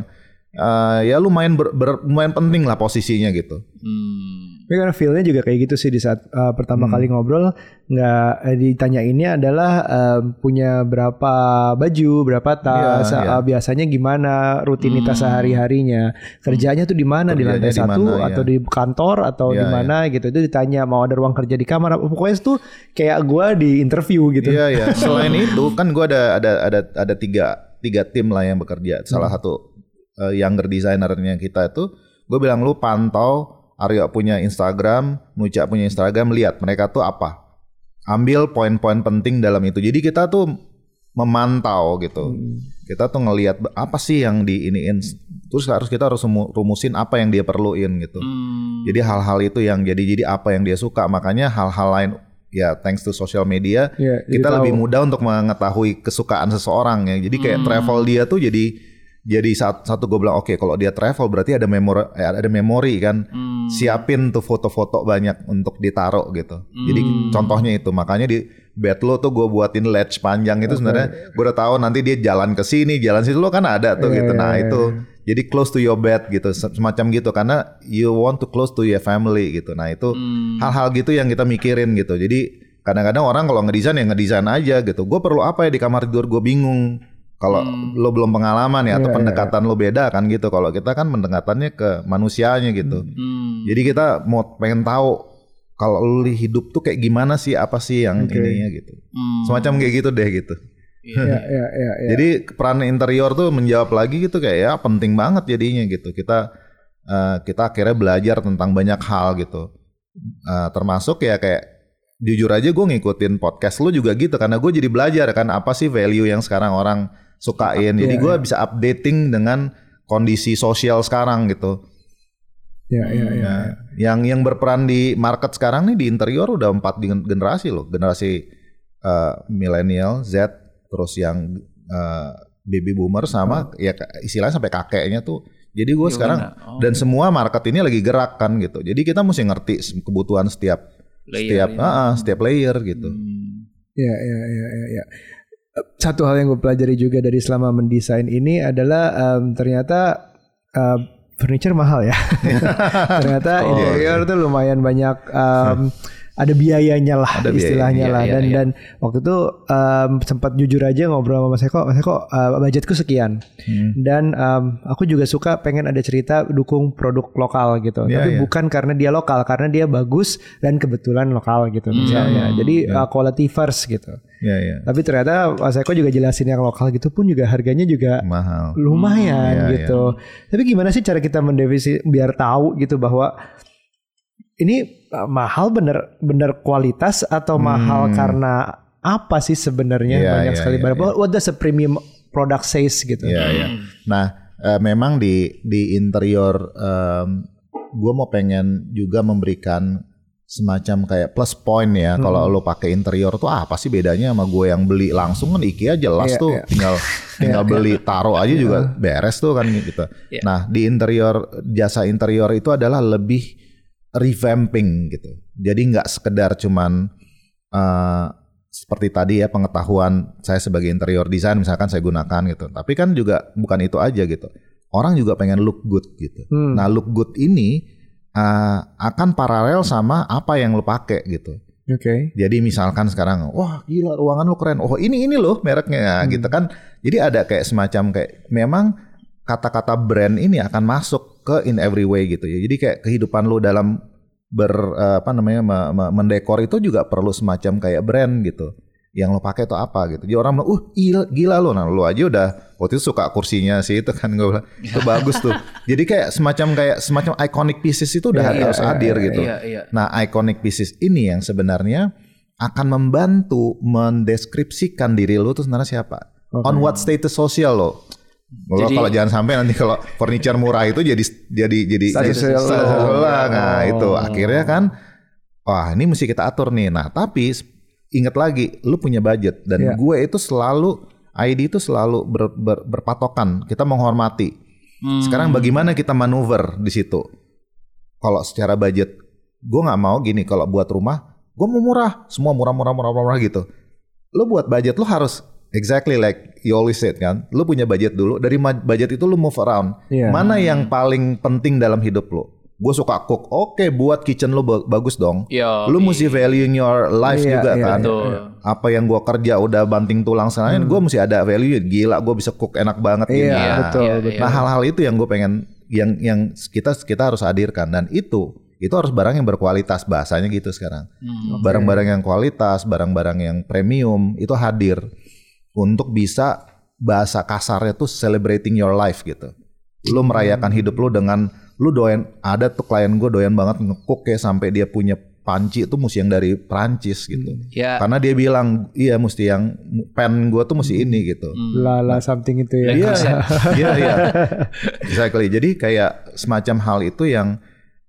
eh, ya lumayan ber, ber- lumayan penting lah posisinya gitu. Hmm. Tapi karena feelnya juga kayak gitu sih di saat uh, pertama Hmm. kali ngobrol nggak eh, ditanya ini adalah um, punya berapa baju, berapa tas, Iya, iya. uh, biasanya gimana rutinitas sehari-harinya, kerjanya tuh di mana di lantai satu mana, atau iya. di kantor atau di Iya, mana gitu itu ditanya mau ada ruang kerja di kamar, pokoknya itu kayak gua di interview gitu. Iya ya. [laughs] Selain itu kan gue ada ada ada ada tiga tiga tim lah yang bekerja. Salah satu eh, younger designernya kita itu gue bilang lu pantau Aryo punya Instagram, Nuca punya Instagram, lihat mereka tuh apa. Ambil poin-poin penting dalam itu. Jadi kita tuh memantau gitu. Kita tuh ngelihat apa sih yang di iniin. Terus harus kita harus rumu- rumusin apa yang dia perluin gitu. Hmm. Jadi hal-hal itu yang jadi jadi apa yang dia suka. Makanya hal-hal lain ya thanks to social media jadi kita tahu. lebih mudah untuk mengetahui kesukaan seseorang ya. Jadi kayak travel dia tuh jadi jadi satu, satu gue bilang oke kalau dia travel berarti ada memori eh, ada memori kan. Hmm. siapin tuh foto-foto banyak untuk ditaruh gitu. Jadi contohnya itu makanya di bed lo tuh gue buatin ledge panjang itu sebenarnya gue udah tahu nanti dia jalan ke sini, jalan situ lo kan ada tuh gitu. Nah itu jadi close to your bed gitu semacam gitu karena you want to close to your family gitu. Nah itu hal-hal gitu yang kita mikirin gitu. Jadi kadang-kadang orang kalau ngedesain ya ngedesain aja gitu. Gue perlu apa ya di kamar tidur gue bingung. Kalau lo belum pengalaman ya atau pendekatan lo beda kan gitu. Kalau kita kan pendekatannya ke manusianya gitu. Hmm. Jadi kita mau pengen tahu kalau lu hidup tuh kayak gimana sih apa sih yang ininya gitu. Hmm. Semacam kayak gitu deh gitu. Ya, ya, ya, ya. Jadi peran interior tuh menjawab lagi gitu kayak ya penting banget jadinya gitu. Kita eh, kita akhirnya belajar tentang banyak hal gitu. Eh, termasuk ya kayak jujur aja gue ngikutin podcast lu juga gitu karena gue jadi belajar kan apa sih value yang sekarang orang sukain. Jadi gue bisa updating dengan kondisi sosial sekarang gitu. Ya, ya, ya. Nah, yang yang berperan di market sekarang nih di interior udah empat gen- generasi loh, generasi eh, milenial, Z, terus yang eh, baby boomer sama ya ka- istilahnya sampai kakeknya tuh. Jadi gue sekarang Oh, dan semua market ini lagi gerak kan gitu. Jadi kita mesti ngerti kebutuhan setiap Layer setiap ya. ah, ah, setiap layer gitu. Hmm. Ya, ya, ya, ya, ya. Satu hal yang gue pelajari juga dari selama mendesain ini adalah em, ternyata em, furniture mahal ya. [laughs] ternyata Oh, interior tuh lumayan banyak em, ada biayanya lah Ada istilahnya iya, lah iya, dan iya. dan waktu itu em, sempat jujur aja ngobrol sama Mas Eko, Mas Eko eh, budgetku sekian Hmm. dan em, aku juga suka pengen ada cerita dukung produk lokal gitu Iya, tapi iya. bukan karena dia lokal karena dia bagus dan kebetulan lokal gitu Hmm. misalnya jadi Iya. uh, quality first gitu Ya ya. tapi ternyata Mas Eko juga jelasin yang lokal gitu pun juga harganya juga Mahal. lumayan Iya, gitu. Tapi gimana sih cara kita mendefinisi biar tahu gitu bahwa ini uh, mahal bener bener kualitas atau mahal karena apa sih sebenarnya Hmm. Iya, banyak iya, sekali iya, barang. What does a premium product says gitu? Iya iya. Nah eh, memang di di interior gue mau pengen juga memberikan semacam kayak plus point ya kalau lo pakai interior tuh apa sih bedanya sama gue yang beli langsung kan IKEA jelas Iya, tuh iya. tinggal [laughs] tinggal beli taruh aja juga beres tuh kan gitu. Iya. Nah di interior jasa interior itu adalah lebih revamping gitu. Jadi nggak sekedar cuman eh, seperti tadi ya pengetahuan saya sebagai interior design misalkan saya gunakan gitu. Tapi kan juga bukan itu aja gitu. Orang juga pengen look good gitu. Hmm. Nah look good ini eh, akan paralel sama apa yang lo pakai gitu. Oke. Jadi misalkan sekarang, wah gila ruangan lo keren. Oh ini ini loh mereknya Hmm. gitu kan. Jadi ada kayak semacam kayak memang kata-kata brand ini akan masuk ke in every way gitu ya. Jadi kayak kehidupan lo dalam ber eh, apa namanya me- me- mendekor itu juga perlu semacam kayak brand gitu. Yang lo pakai itu apa gitu. Jadi orang bilang, "Uh, gila, gila lo." Nah, lo aja udah waktu itu suka kursinya sih itu kan gue bilang, itu [laughs] bagus tuh. Jadi kayak semacam kayak semacam iconic pieces itu udah Iya, harus iya, hadir gitu. Iya, iya. Nah, iconic pieces ini yang sebenarnya akan membantu mendeskripsikan diri lo tuh sebenarnya siapa. On what status sosial lo. Jadi- kalau jangan sampai nanti kalau furniture murah itu jadi jadi jadi Status jadi sosial. status sosial lah. Nah, Oh. itu akhirnya kan wah, ini mesti kita atur nih. Nah, tapi ingat lagi, lu punya budget dan Iya. gue itu selalu ID itu selalu ber- ber- berpatokan. Kita menghormati. Hmm. Sekarang bagaimana kita manuver di situ? Kalau secara budget, gue nggak mau gini. Kalau buat rumah, gue mau murah, semua murah, murah, murah, murah gitu. Lo buat budget lo harus exactly like you always said kan. Lo punya budget dulu. Dari budget itu lo move around. Iya. Mana yang paling penting dalam hidup lo? Gue suka cook. Oke, buat kitchen ba- bagus dong. Yo, Lo mesti valuing your life Iya, juga iya, kan. betul. Apa yang gua kerja udah banting tulang sana, gue mesti ada value. Gila, gue bisa cook enak banget. gini. Iya, Nah, betul, iya, betul. Nah hal-hal itu yang gue pengen yang yang kita kita harus hadirkan dan itu itu harus barang yang berkualitas bahasanya gitu sekarang. Hmm. Barang-barang yang kualitas, barang-barang yang premium itu hadir untuk bisa bahasa kasarnya tuh celebrating your life gitu. Lu merayakan hidup lu dengan lu doyan ada tuh klien gue doyan banget ngecook ya sampai dia punya panci itu mesti yang dari Prancis gitu. Ya. Karena dia bilang iya mesti yang pen gue tuh mesti ini gitu. Lala something itu ya. Iya, [laughs] iya, iya. [laughs] Exactly. Jadi kayak semacam hal itu yang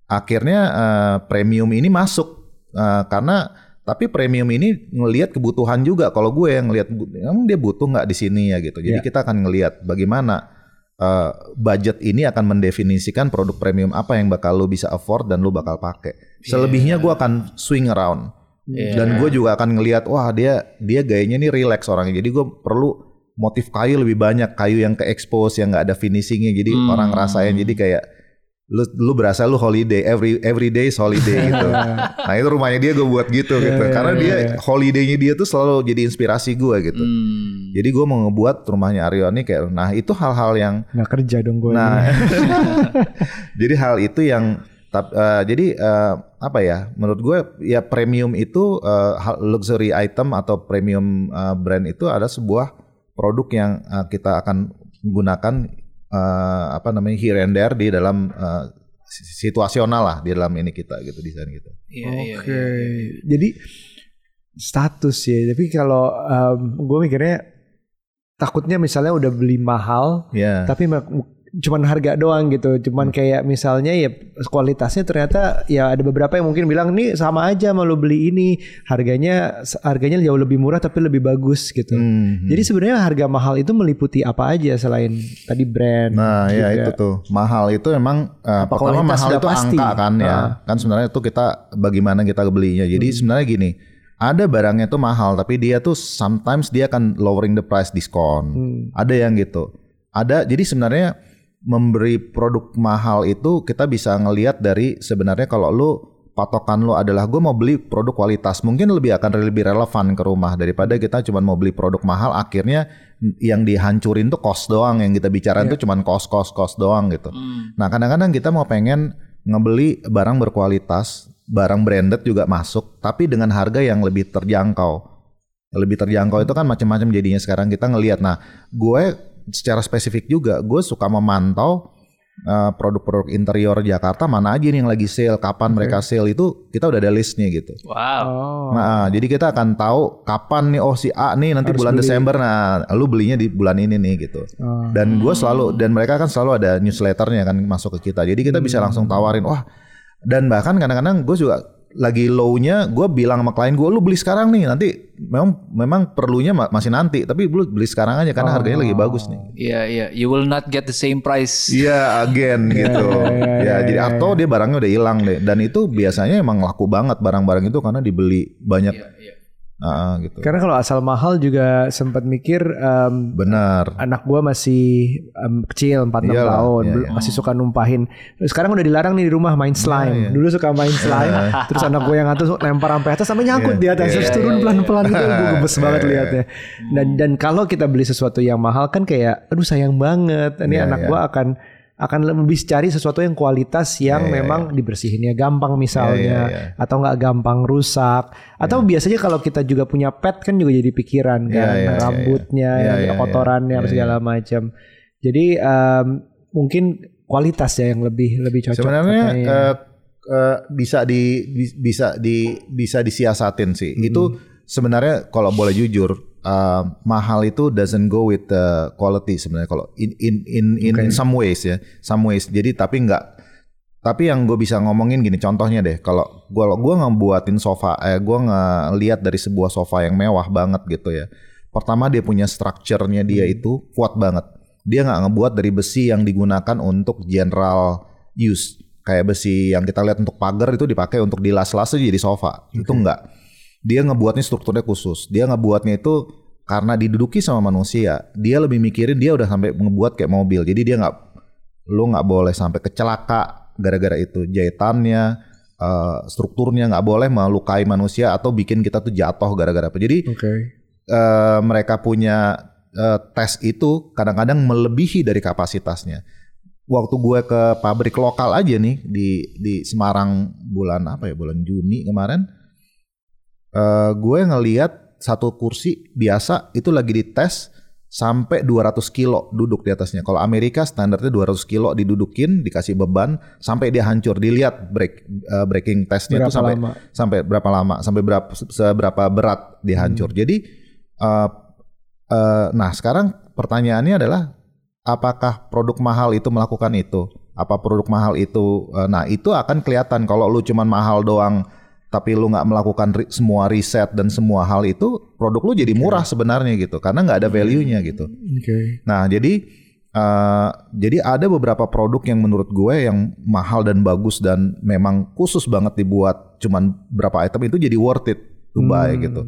akhirnya eh, premium ini masuk Eh, karena tapi premium ini ngelihat kebutuhan juga. Kalau gue yang ngelihat emang dia butuh nggak di sini ya gitu. Jadi Iya. kita akan ngelihat bagaimana uh, budget ini akan mendefinisikan produk premium apa yang bakal lu bisa afford dan lu bakal pakai. Selebihnya gue akan swing around. Iya. Dan gue juga akan ngelihat wah dia dia gayanya nih relax orangnya. Jadi gue perlu motif kayu lebih banyak, kayu yang ke expose yang nggak ada finishingnya. Jadi Hmm. orang ngerasain jadi kayak lu lu berasa lu holiday every every day holiday [laughs] gitu. nah itu rumahnya dia gue buat gitu gitu. Karena dia holidaynya dia tuh selalu jadi inspirasi gue gitu. Hmm. Jadi gue mau ngebuat rumahnya Aryo nih kayak nah itu hal-hal yang Nggak kerja dong gue. Nah, [laughs] jadi hal itu yang tap- eh, jadi eh, apa ya? Menurut gue ya premium itu hal- luxury item atau premium eh, brand itu ada sebuah produk yang eh, kita akan gunakan eh, apa namanya here and there di dalam eh, si- situasional lah di dalam ini kita gitu desain gitu. Iya, iya, Oke. iya. Jadi status ya. Tapi kalau gue mikirnya takutnya misalnya udah beli mahal, Ya. tapi cuman harga doang gitu. Cuman kayak misalnya ya kualitasnya ternyata ya ada beberapa yang mungkin bilang nih sama aja sama lu beli ini harganya harganya jauh lebih murah tapi lebih bagus gitu. Hmm. Jadi sebenarnya harga mahal itu meliputi apa aja selain tadi brand. Nah, ya juga. itu tuh. Mahal itu emang Apa pertama mahal itu pasti? angka kan ya. Ah. Kan sebenarnya itu kita bagaimana kita belinya. Jadi Hmm. sebenarnya gini, ada barangnya tuh mahal tapi dia tuh sometimes dia akan lowering the price diskon. Hmm. Ada yang gitu. Ada jadi sebenarnya memberi produk mahal itu kita bisa ngelihat dari sebenarnya kalau lu patokan lu adalah gue mau beli produk kualitas mungkin lebih akan lebih relevan ke rumah daripada kita cuma mau beli produk mahal akhirnya yang dihancurin tuh cost doang yang kita bicarain tuh cuma cost cost cost doang gitu. Hmm. Nah kadang-kadang kita mau pengen ngebeli barang berkualitas, barang branded juga masuk, tapi dengan harga yang lebih terjangkau. Lebih terjangkau itu kan macam-macam jadinya sekarang kita ngelihat. Nah, gue secara spesifik juga, gue suka memantau uh, produk-produk interior Jakarta mana aja nih yang lagi sale, kapan mereka sale itu kita udah ada listnya gitu. Wow. Oh. Nah, jadi kita akan tahu kapan nih oh si A nih nanti Harus bulan beli. Desember nah lu belinya di bulan ini nih gitu. Oh. Dan gue selalu dan mereka kan selalu ada newsletternya kan masuk ke kita. Jadi kita bisa Hmm. langsung tawarin wah dan bahkan kadang-kadang gue juga lagi low-nya gue bilang sama klien gue lu beli sekarang nih nanti memang memang perlunya ma- masih nanti tapi lu beli sekarang aja karena harganya lagi bagus nih. Iya, iya. You will not get the same price. Iya again [laughs] gitu. iya, ya jadi atau dia barangnya udah hilang deh dan itu biasanya emang laku banget barang-barang itu karena dibeli banyak Iya, iya. Ah, gitu. Karena kalau asal mahal juga sempat mikir em, Benar. anak gua masih em, kecil 4 6 Iyalah, tahun iya, iya. masih suka numpahin. Sekarang udah dilarang nih di rumah main slime. iya. Dulu suka main slime, terus anak gue yang atas lempar sampai atas sampai nyangkut Iya, di atas iya, terus iya, turun iya, pelan-pelan gitu gue gemes [laughs] banget Iya, liatnya. Dan dan kalau kita beli sesuatu yang mahal kan kayak aduh sayang banget. Ini Iya, anak iya. gua akan akan lebih cari sesuatu yang kualitas yang Iya, iya, memang dibersihinnya gampang misalnya Iya, iya, iya. atau nggak gampang rusak atau biasanya kalau kita juga punya pet kan juga jadi pikiran Iya, kan iya, iya, rambutnya iya. Iya, ya, iya, kotorannya iya, apa iya. segala macam jadi em, mungkin kualitas ya yang lebih lebih cocok Sebenarnya katanya. eh, eh, bisa di bi- bisa di bisa disiasatin sih. Itu sebenarnya kalau boleh jujur eh, mahal itu doesn't go with the quality sebenarnya kalau in in in in, in some ways ya, some ways. Jadi tapi nggak tapi yang gue bisa ngomongin gini contohnya deh kalau gue gue ngebuatin sofa eh gue ngeliat dari sebuah sofa yang mewah banget gitu ya pertama dia punya strukturnya dia itu kuat banget. Dia nggak ngebuat dari besi yang digunakan untuk general use. Kayak besi yang kita lihat untuk pagar itu dipakai untuk dilas-las aja jadi sofa. Itu enggak dia ngebuatnya strukturnya khusus. Dia ngebuatnya itu karena diduduki sama manusia. Dia lebih mikirin dia udah sampai ngebuat kayak mobil. Jadi dia nggak lu nggak boleh sampai kecelaka gara-gara itu. Jahitannya eh, strukturnya nggak boleh melukai manusia atau bikin kita tuh jatuh gara-gara apa. Jadi oke. eh, mereka punya eh, tes itu kadang-kadang melebihi dari kapasitasnya. Waktu gue ke pabrik lokal aja nih di di Semarang bulan apa ya? Bulan Juni kemarin, eh, gue ngeliat satu kursi biasa itu lagi dites sampai 200 kilo duduk di atasnya. Kalau Amerika standarnya 200 kilo didudukin, dikasih beban sampai dia hancur. Dilihat break eh, breaking testnya itu sampai lama? sampai berapa lama, sampai berapa seberapa berat dia hancur. Jadi eh, eh, nah sekarang pertanyaannya adalah apakah produk mahal itu melakukan itu? Apa produk mahal itu? eh, nah itu akan kelihatan kalau lu cuman mahal doang tapi lu nggak melakukan ri- semua riset dan semua hal itu produk lu jadi murah sebenarnya gitu karena nggak ada value-nya gitu. oke Nah, jadi Uh, jadi ada beberapa produk yang menurut gue yang mahal dan bagus dan memang khusus banget dibuat cuman berapa item itu jadi worth it to buy Hmm. gitu.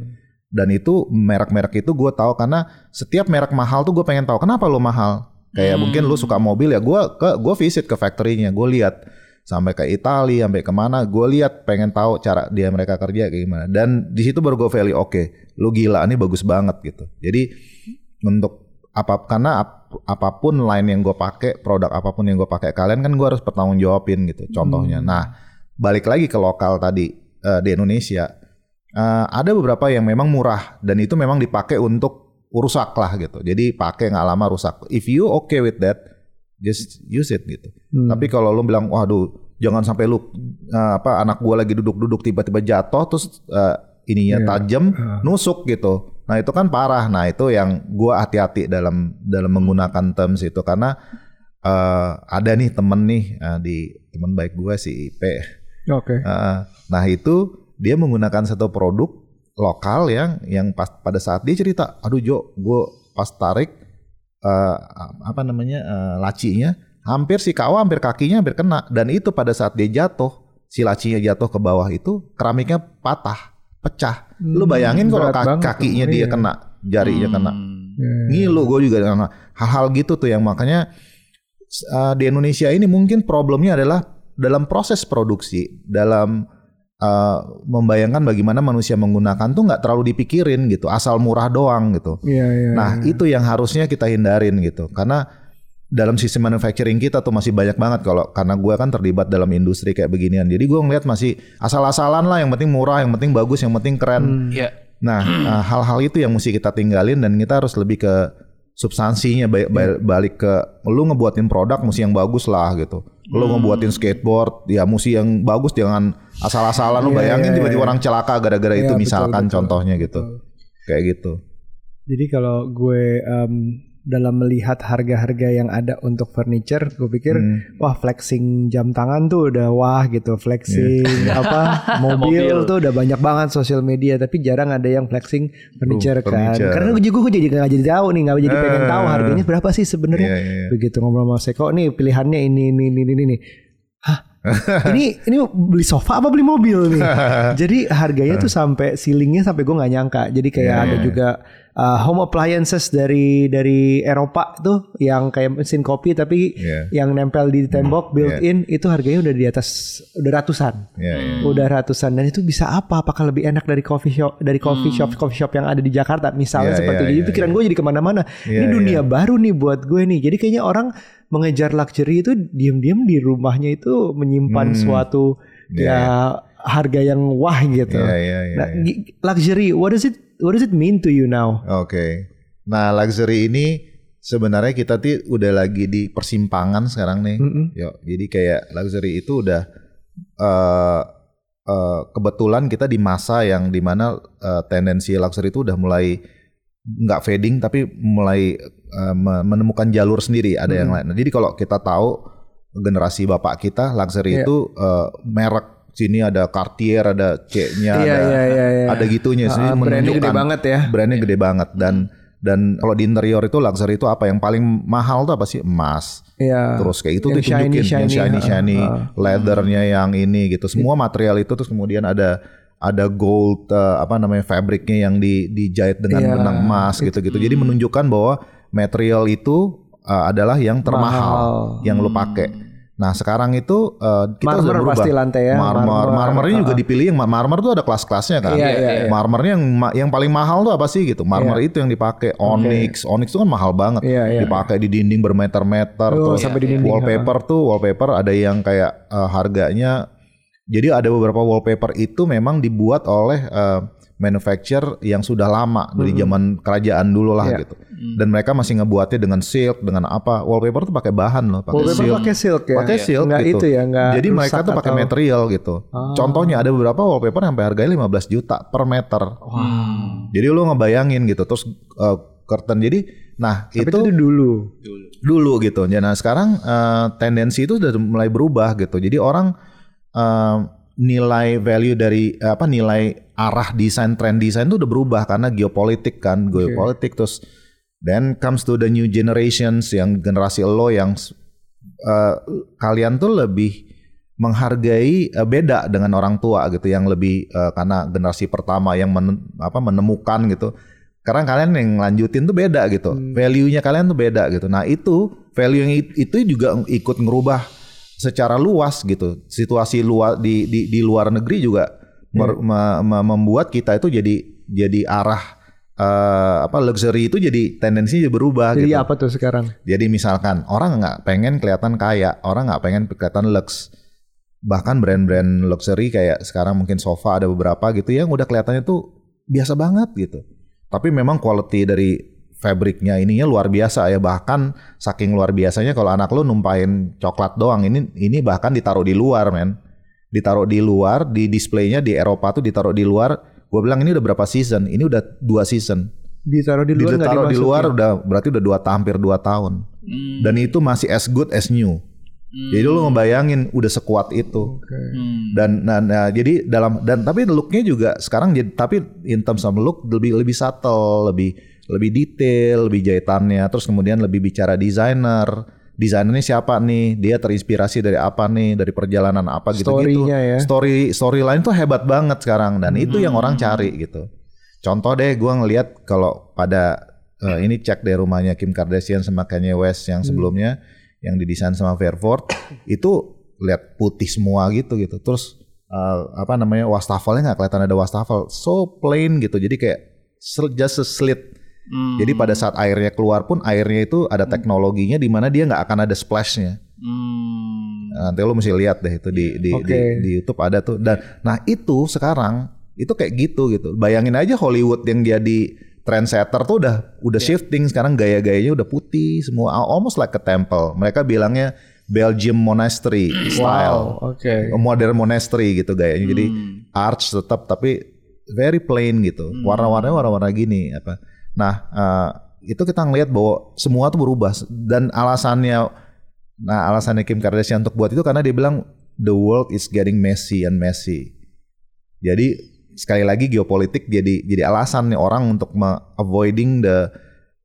Dan itu merek-merek itu gue tahu karena setiap merek mahal tuh gue pengen tahu kenapa lo mahal. Kayak Hmm. mungkin lu suka mobil ya gue ke gue visit ke factory-nya, gue lihat sampai ke Italia, sampai ke mana, gue lihat pengen tahu cara dia mereka kerja kayak gimana. Dan di situ baru gue value oke, lu gila ini bagus banget gitu. Jadi untuk apa karena ap- apa pun line yang gue pakai, produk apa pun yang gue pakai kalian kan gue harus bertanggung jawabin gitu. Contohnya, nah balik lagi ke lokal tadi eh, di Indonesia, eh, ada beberapa yang memang murah dan itu memang dipakai untuk rusak lah gitu. Jadi pakai nggak lama rusak. If you okay with that, just use it gitu. Hmm. Tapi kalau lu bilang, waduh, jangan sampai lu eh, apa anak gua lagi duduk-duduk tiba-tiba jatuh terus eh, ininya Iya. tajam nusuk gitu. Nah itu kan parah. Nah itu yang gua hati-hati dalam dalam menggunakan terms itu karena eh, ada nih temen nih eh, di teman baik gua si IP. Oke. Eh, nah itu dia menggunakan satu produk lokal yang yang pas pada saat dia cerita, aduh Jo, gue pas tarik eh, apa namanya eh, lacinya, hampir si kawa hampir kakinya hampir kena dan itu pada saat dia jatuh, si lacinya jatuh ke bawah itu keramiknya patah, pecah. Lu Hmm, bayangin kalau kaki- kakinya dia iya. kena, jarinya kena, Hmm. Ngilu gue juga karena hal-hal gitu tuh yang makanya uh, di Indonesia ini mungkin problemnya adalah dalam proses produksi dalam uh, membayangkan bagaimana manusia menggunakan tuh nggak terlalu dipikirin gitu asal murah doang gitu. Iya, iya. nah itu yang harusnya kita hindarin gitu. Karena dalam sistem manufacturing kita tuh masih banyak banget kalau karena gue kan terlibat dalam industri kayak beginian. Jadi gue ngeliat masih asal-asalan lah yang penting murah yang penting bagus yang penting keren. Ya. Nah, [clears throat] eh, hal-hal itu yang mesti kita tinggalin dan kita harus lebih ke substansinya ba- ba- balik ke lu ngebuatin produk mesti yang bagus lah gitu. Lu ngebuatin skateboard ya mesti yang bagus jangan asal-asalan lu bayangin tiba-tiba orang celaka gara-gara Iya, itu betul, misalkan betul. contohnya gitu. Kayak gitu. Jadi kalau gue em, dalam melihat harga-harga yang ada untuk furniture, gue pikir Hmm. wah flexing jam tangan tuh udah wah gitu, flexing Iya. [laughs] apa [laughs] mobil, Mobil. tuh udah banyak banget sosial media, tapi jarang ada yang flexing furniture kan. furniture. Karena gue juga gue jadi nggak jadi tahu nih, nggak jadi pengen tahu harganya berapa sih sebenarnya. Iya, iya, iya. Begitu ngobrol sama Seko nih pilihannya ini ini ini ini nih. Hah? [laughs] ini ini beli sofa apa beli mobil nih? [laughs] Jadi harganya tuh sampai ceilingnya sampai gue nggak nyangka. Jadi kayak Iya, ada iya. juga uh, home appliances dari dari Eropa tuh yang kayak mesin kopi tapi Iya. yang nempel di tembok built in itu harganya udah di atas udah ratusan. Iya, iya. Udah ratusan dan itu bisa apa? Apakah lebih enak dari coffee shop dari coffee shop coffee shop yang ada di Jakarta misalnya Iya, seperti iya, itu. Jadi iya, pikiran gue jadi ke mana-mana. Iya, Ini dunia iya. baru nih buat gue nih. Jadi kayaknya orang mengejar luxury itu diam-diam di rumahnya itu menyimpan Hmm. suatu Iya, ya harga yang wah gitu. Iya, iya, iya, Nah, gi- luxury, what does it what does it mean to you now? Oke. Nah, luxury ini sebenarnya kita tuh udah lagi di persimpangan sekarang nih. Mm-mm. Yo, jadi kayak luxury itu udah eh eh, kebetulan kita di masa yang di mana eh, tendensi luxury itu udah mulai nggak fading tapi mulai me- menemukan jalur sendiri. Ada yang lain. Nah, jadi kalau kita tahu generasi bapak kita luxury Iya. itu eh, merek sini ada Cartier, ada C-nya, Iya, ada iya, iya, iya. ada gitunya. Jadi Ah, brandnya gede banget ya. brandnya gede banget dan dan kalau di interior itu luxury itu apa yang paling mahal tuh apa sih emas Iya. terus kayak itu Yang tuh tunjukin shiny, yang shiny, shiny shiny ha. leathernya yang ini gitu semua material itu terus kemudian ada ada gold eh, apa namanya fabriknya yang di dijahit dengan Iya, benang emas gitu-gitu jadi menunjukkan bahwa material itu eh, adalah yang termahal Mahal. yang lu pakai nah sekarang itu eh, kita Marmer sudah berubah. pasti lantai ya, marmer. marmer. marmernya juga dipilih yang marmer tuh ada kelas-kelasnya kan? Iya, iya, iya. marmernya yang yang paling mahal tuh apa sih gitu? Marmer itu yang dipakai. Onyx. Onyx itu kan mahal banget. Iya, iya. dipakai di dinding bermeter-meter Oh, terus sampai di dinding, wallpaper tuh wallpaper ada yang kayak eh, harganya. Jadi ada beberapa wallpaper itu memang dibuat oleh eh, manufacturer yang sudah lama dari zaman kerajaan dulu lah Iya. gitu dan mereka masih ngebuatnya dengan silk dengan apa wallpaper tuh pakai bahan loh pakai Wallpaper silk pakai silk ya. pakai silk gitu. itu ya, Jadi mereka tuh pakai atau- material gitu. Ah. Contohnya ada beberapa wallpaper sampai harganya 15 juta per meter. Wow. Jadi lu ngebayangin gitu terus eh, curtain jadi nah Tapi itu itu dulu. dulu gitu. Ya, Nah sekarang eh, tendensi itu sudah mulai berubah gitu. Jadi orang eh, nilai value dari eh, apa nilai arah desain tren desain itu udah berubah karena geopolitik kan, geopolitik terus Then comes to the new generations yang generasi lo yang uh, kalian tuh lebih menghargai uh, beda dengan orang tua gitu yang lebih uh, karena generasi pertama yang men, apa menemukan gitu. Karena kalian yang lanjutin tuh beda gitu. Hmm. Value-nya kalian tuh beda gitu. Nah, itu value yang itu juga ikut ngerubah secara luas gitu. Situasi luar di di, di luar negeri juga hmm. me, me, membuat kita itu jadi jadi arah uh, apa luxury itu jadi tendensinya berubah jadi gitu. apa tuh sekarang? Jadi misalkan orang nggak pengen kelihatan kaya, orang nggak pengen kelihatan lux. Bahkan brand-brand luxury kayak sekarang mungkin sofa ada beberapa gitu yang udah kelihatannya tuh biasa banget gitu. Tapi memang quality dari fabriknya ininya luar biasa ya bahkan saking luar biasanya kalau anak lo numpain coklat doang ini ini bahkan ditaruh di luar men ditaruh di luar di displaynya di Eropa tuh ditaruh di luar Gue bilang ini udah berapa season? Ini udah dua season. Ditaruh di luar Ditaruh di luar udah berarti udah dua hampir dua tahun. Hmm. Dan itu masih as good as new. Hmm. Jadi lu ngebayangin udah sekuat itu. Okay. Hmm. Dan nah, nah jadi dalam dan tapi looknya juga sekarang jadi tapi in terms of look lebih lebih subtle, lebih lebih detail, lebih jahitannya, terus kemudian lebih bicara desainer desainernya siapa nih, dia terinspirasi dari apa nih, dari perjalanan apa gitu-gitu. Ya. Story storyline tuh hebat banget sekarang dan hmm. itu yang orang cari gitu. Contoh deh, gue ngelihat kalau pada uh, ini cek deh rumahnya Kim Kardashian sama Kanye West yang hmm. sebelumnya hmm. yang didesain sama Fairford itu lihat putih semua gitu gitu. Terus uh, apa namanya wastafelnya nggak kelihatan ada wastafel, so plain gitu. Jadi kayak just a slit Hmm. Jadi pada saat airnya keluar pun airnya itu ada hmm. teknologinya di mana dia nggak akan ada splashnya. Hmm. Nah, nanti lo mesti lihat deh itu di di, okay. di di YouTube ada tuh. Dan nah itu sekarang itu kayak gitu gitu. Bayangin aja Hollywood yang jadi trendsetter tuh udah udah yeah. shifting sekarang gaya-gayanya udah putih semua almost like a temple. Mereka bilangnya Belgium monastery style. Wow, okay. Modern monastery gitu gayanya. Hmm. Jadi arch tetap tapi very plain gitu. Hmm. Warna-warnanya warna-warna gini apa Nah, uh, itu kita ngelihat bahwa semua tuh berubah dan alasannya nah alasannya Kim Kardashian untuk buat itu karena dia bilang the world is getting messy and messy. Jadi sekali lagi geopolitik jadi jadi alasan nih orang untuk avoiding the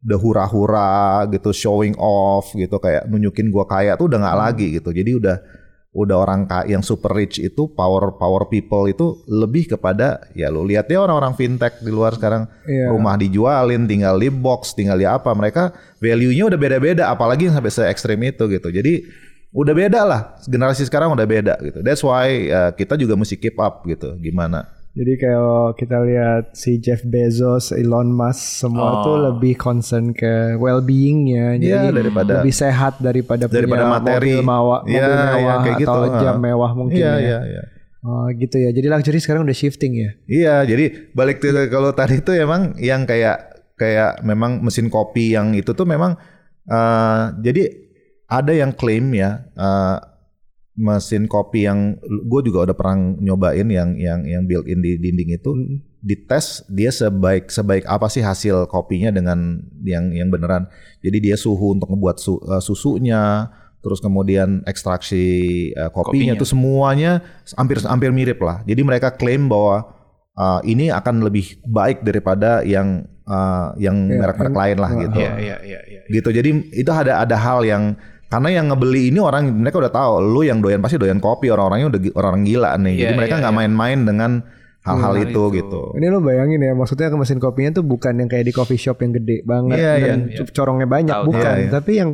the hura-hura gitu showing off gitu kayak nunjukin gua kaya tuh udah nggak lagi gitu. Jadi udah udah orang yang super rich itu power power people itu lebih kepada ya lu lihat ya orang-orang fintech di luar sekarang. Yeah. rumah dijualin tinggal di box tinggal di apa. Mereka value-nya udah beda-beda apalagi yang sampai se ekstrim itu gitu. Jadi udah beda lah. Generasi sekarang udah beda gitu. That's why uh, kita juga mesti keep up gitu. Gimana jadi kayak kita lihat si Jeff Bezos, Elon Musk semua oh. tuh lebih concern ke well-beingnya, ya, jadi daripada lebih sehat daripada, daripada punya materi mobil mewah, ya, mobil mewah ya, kayak atau gitu. jam mewah mungkin ya. ya. ya, ya. Oh gitu ya. Jadi luxury sekarang udah shifting ya. Iya, jadi balik ke kalau tadi itu emang yang kayak kayak memang mesin kopi yang itu tuh memang uh, jadi ada yang klaim ya uh, mesin kopi yang gue juga udah pernah nyobain yang yang yang built in di dinding itu. Hmm. dites dia sebaik sebaik apa sih hasil kopinya dengan yang yang beneran. Jadi dia suhu untuk membuat su, uh, susunya terus kemudian ekstraksi uh, kopinya, itu semuanya hampir hampir mirip lah. Jadi mereka klaim bahwa uh, ini akan lebih baik daripada yang uh, yang iya, merek-merek ya, lain lah gitu. Ya, ya, ya, ya, gitu. Jadi itu ada ada hal yang karena yang ngebeli ini orang mereka udah tahu lu yang doyan pasti doyan kopi orang-orangnya udah orang gila nih. Yeah, Jadi mereka iya, nggak yeah, main-main yeah. dengan hal-hal itu, itu gitu. Ini lo bayangin ya, maksudnya ke mesin kopinya tuh bukan yang kayak di coffee shop yang gede banget yeah, dan yeah, corongnya banyak, Tau, bukan. Yeah, yeah. Tapi yang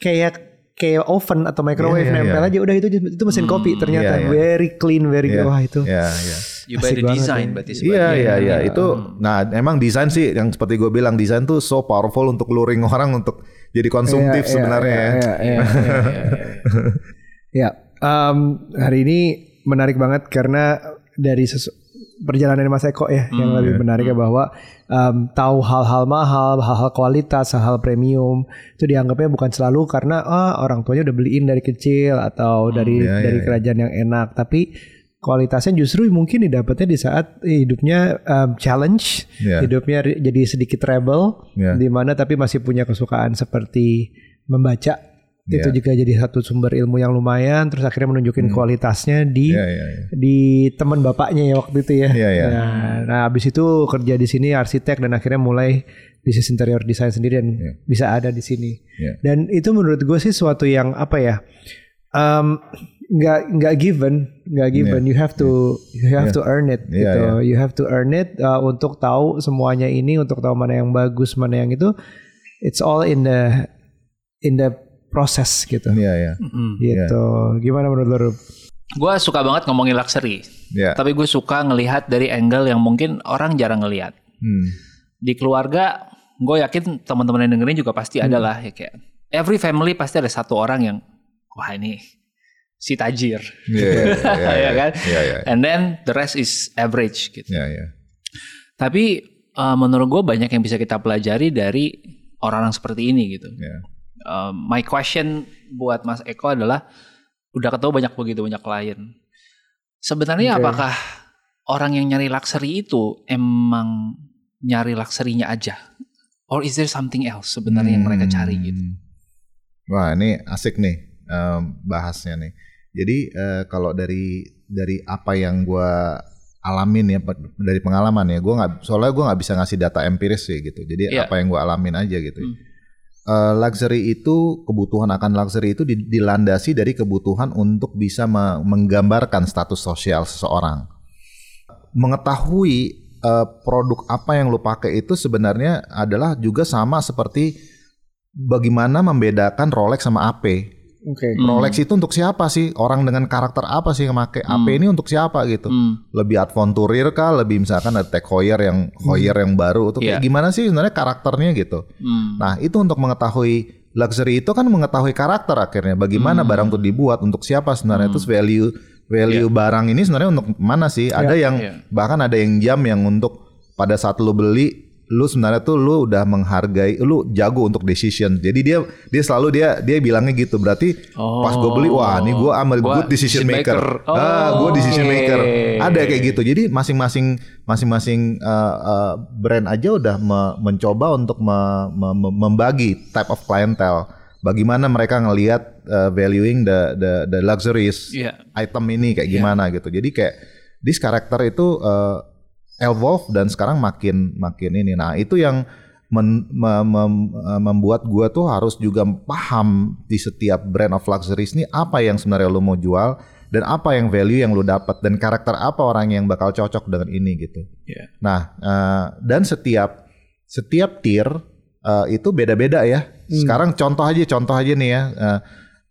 kayak kayak oven atau microwave yeah, yeah, nempel yeah. aja udah itu itu mesin hmm, kopi ternyata yeah, yeah. very clean very yeah, wah itu. Iya, yeah, yeah. You buy the design ya. berarti Iya iya iya itu nah emang desain sih yang seperti gue bilang desain tuh so powerful untuk luring orang untuk jadi konsumtif yeah, sebenarnya yeah, ya. Iya yeah, [laughs] yeah, Ya, um, hari ini menarik banget karena dari sesu perjalanan Mas Eko ya hmm, yang lebih yeah. menarik ya bahwa um, tahu hal-hal mahal, hal-hal kualitas, hal-hal premium itu dianggapnya bukan selalu karena ah orang tuanya udah beliin dari kecil atau dari yeah, dari yeah, kerajaan yeah. yang enak, tapi kualitasnya justru mungkin didapatnya di saat hidupnya um, challenge, yeah. hidupnya jadi sedikit rebel, yeah. di mana tapi masih punya kesukaan seperti membaca. Yeah. Itu juga jadi satu sumber ilmu yang lumayan, terus akhirnya menunjukin hmm. kualitasnya di yeah, yeah, yeah. di teman bapaknya ya waktu itu ya. Yeah, yeah. Nah, nah, abis itu kerja di sini arsitek dan akhirnya mulai bisnis interior design sendiri dan Yeah. bisa ada di sini. Yeah. Dan itu menurut gue sih suatu yang apa ya? Um, nggak nggak given, nggak given. You have to you have to earn it Yeah, gitu. yeah. You have to earn it uh, untuk tahu semuanya ini, untuk tahu mana yang bagus, mana yang itu. It's all in the in the process gitu. Iya ya. Mm. Gitu. Gimana menurut lo? Gue suka banget ngomongin luxury, Ya. tapi gue suka ngelihat dari angle yang mungkin orang jarang ngelihat. Hmm. Di keluarga, gue yakin teman-teman yang dengerin juga pasti ada lah ya kayak every family pasti ada satu orang yang wah ini si tajir, Iya iya iya. [laughs] ya kan? Iya iya. And then the rest is average gitu. Iya iya. Tapi uh, menurut gue banyak yang bisa kita pelajari dari orang-orang seperti ini gitu. Iya. Uh, my question buat Mas Eko adalah udah ketemu banyak begitu banyak klien. Sebenarnya Oke. apakah orang yang nyari luxury itu emang nyari luxury-nya aja? Or is there something else sebenarnya yang mereka cari gitu? Hmm. Wah ini asik nih em, bahasnya nih. Jadi eh, kalau dari dari apa yang gue alamin ya dari pengalaman ya, gue nggak soalnya gue nggak bisa ngasih data empiris sih gitu. Jadi Iya. apa yang gue alamin aja gitu. Hmm. Eh, luxury itu kebutuhan akan luxury itu di- dilandasi dari kebutuhan untuk bisa me- menggambarkan status sosial seseorang. Mengetahui eh, produk apa yang lu pakai itu sebenarnya adalah juga sama seperti bagaimana membedakan Rolex sama AP. Oke. Hmm. Rolex itu untuk siapa sih? Orang dengan karakter apa sih yang pakai? AP ini untuk siapa gitu? Hmm. Lebih adventurer kah? Lebih misalkan ada tech Heuer yang Heuer yang baru itu kayak Iya. gimana sih sebenarnya karakternya gitu. Hmm. Nah, itu untuk mengetahui luxury itu kan mengetahui karakter akhirnya. Bagaimana barang itu dibuat untuk siapa sebenarnya Hmm. terus value value barang ini sebenarnya untuk mana sih? Ada yang Iya. bahkan ada yang jam yang untuk pada saat lu beli lu sebenarnya tuh lu udah menghargai lu jago untuk decision. Jadi dia dia selalu dia dia bilangnya gitu. Berarti pas gue beli wah ini gue am a Gua good decision maker. maker. ah, gue Oh, decision oke. maker. Ada kayak gitu. Jadi masing-masing masing-masing uh, uh, brand aja udah me- mencoba untuk me- me- me- membagi type of clientele. Bagaimana mereka ngelihat uh, valuing the the the luxuries Iya. item ini kayak gimana gitu. Jadi kayak this karakter itu uh, evolve dan sekarang makin makin ini. Nah, itu yang men- me- mem- uh, membuat gua tuh harus juga paham di setiap brand of luxuries ini apa yang sebenarnya lo mau jual dan apa yang value yang lo dapat dan karakter apa orang yang bakal cocok dengan ini gitu. Iya. Nah, eh, dan setiap setiap tier eh, itu beda-beda ya. Sekarang contoh aja, contoh aja nih ya. eh,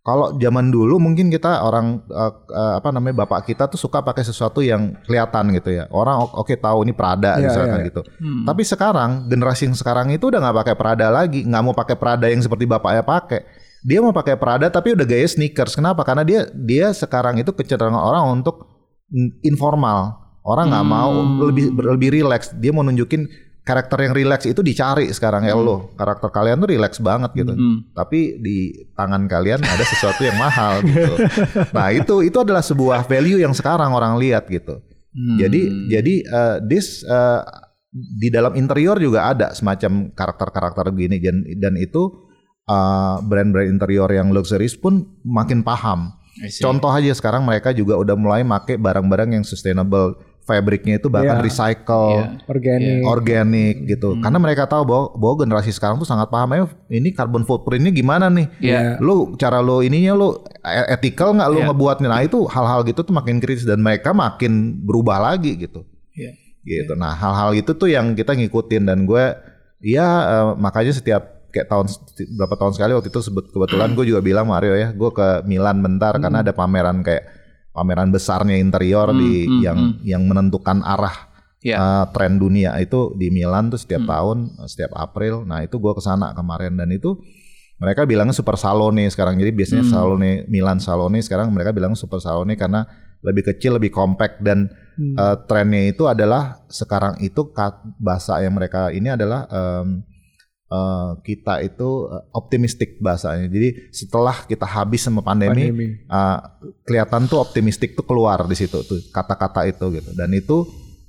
kalau zaman dulu mungkin kita orang eh, eh, apa namanya bapak kita tuh suka pakai sesuatu yang kelihatan gitu ya. Orang oke tahu ini Prada Iya, misalkan iya. gitu. Tapi sekarang generasi yang sekarang itu udah nggak pakai Prada lagi, nggak mau pakai Prada yang seperti bapaknya pakai. Dia mau pakai Prada tapi udah gaya sneakers. Kenapa? Karena dia dia sekarang itu kecenderungan orang untuk informal. Orang nggak mau lebih lebih relax. Dia mau nunjukin karakter yang relax itu dicari sekarang ya lo. Karakter kalian tuh relax banget gitu. Hmm. Tapi di tangan kalian ada sesuatu yang mahal gitu. [laughs] Nah, itu itu adalah sebuah value yang sekarang orang lihat gitu. Hmm. Jadi jadi uh, this uh, di dalam interior juga ada semacam karakter-karakter begini dan dan itu uh, brand-brand interior yang luxurious pun makin paham. Contoh aja sekarang mereka juga udah mulai make barang-barang yang sustainable, fabriknya itu bahkan Iya. recycle, Iya. Organik. organik gitu. Karena mereka tahu bahwa, bahwa generasi sekarang tuh sangat paham eh ini carbon footprintnya gimana nih. Iya. Lu cara lu ininya lu e- ethical nggak lu Iya. ngebuatnya. Nah itu hal-hal gitu tuh makin kritis dan mereka makin berubah lagi gitu. Iya. Gitu. Nah hal-hal itu tuh yang kita ngikutin dan gue ya eh, makanya setiap kayak tahun berapa tahun sekali waktu itu sebut kebetulan gue juga bilang Mario ya gue ke Milan bentar karena ada pameran kayak pameran besarnya interior di hmm, yang yang menentukan arah Iya. uh, tren dunia itu di Milan tuh setiap tahun uh, setiap April. Nah itu gue ke sana kemarin dan itu mereka bilangnya super salone sekarang. Jadi biasanya salone Milan salone sekarang mereka bilang super salone karena lebih kecil, lebih compact dan uh, trennya itu adalah sekarang itu bahasa yang mereka ini adalah um, uh, kita itu uh, optimistik bahasanya. Jadi setelah kita habis sama pandemi, Pandemi. uh, kelihatan tuh optimistik tuh keluar di situ tuh kata-kata itu gitu. Dan itu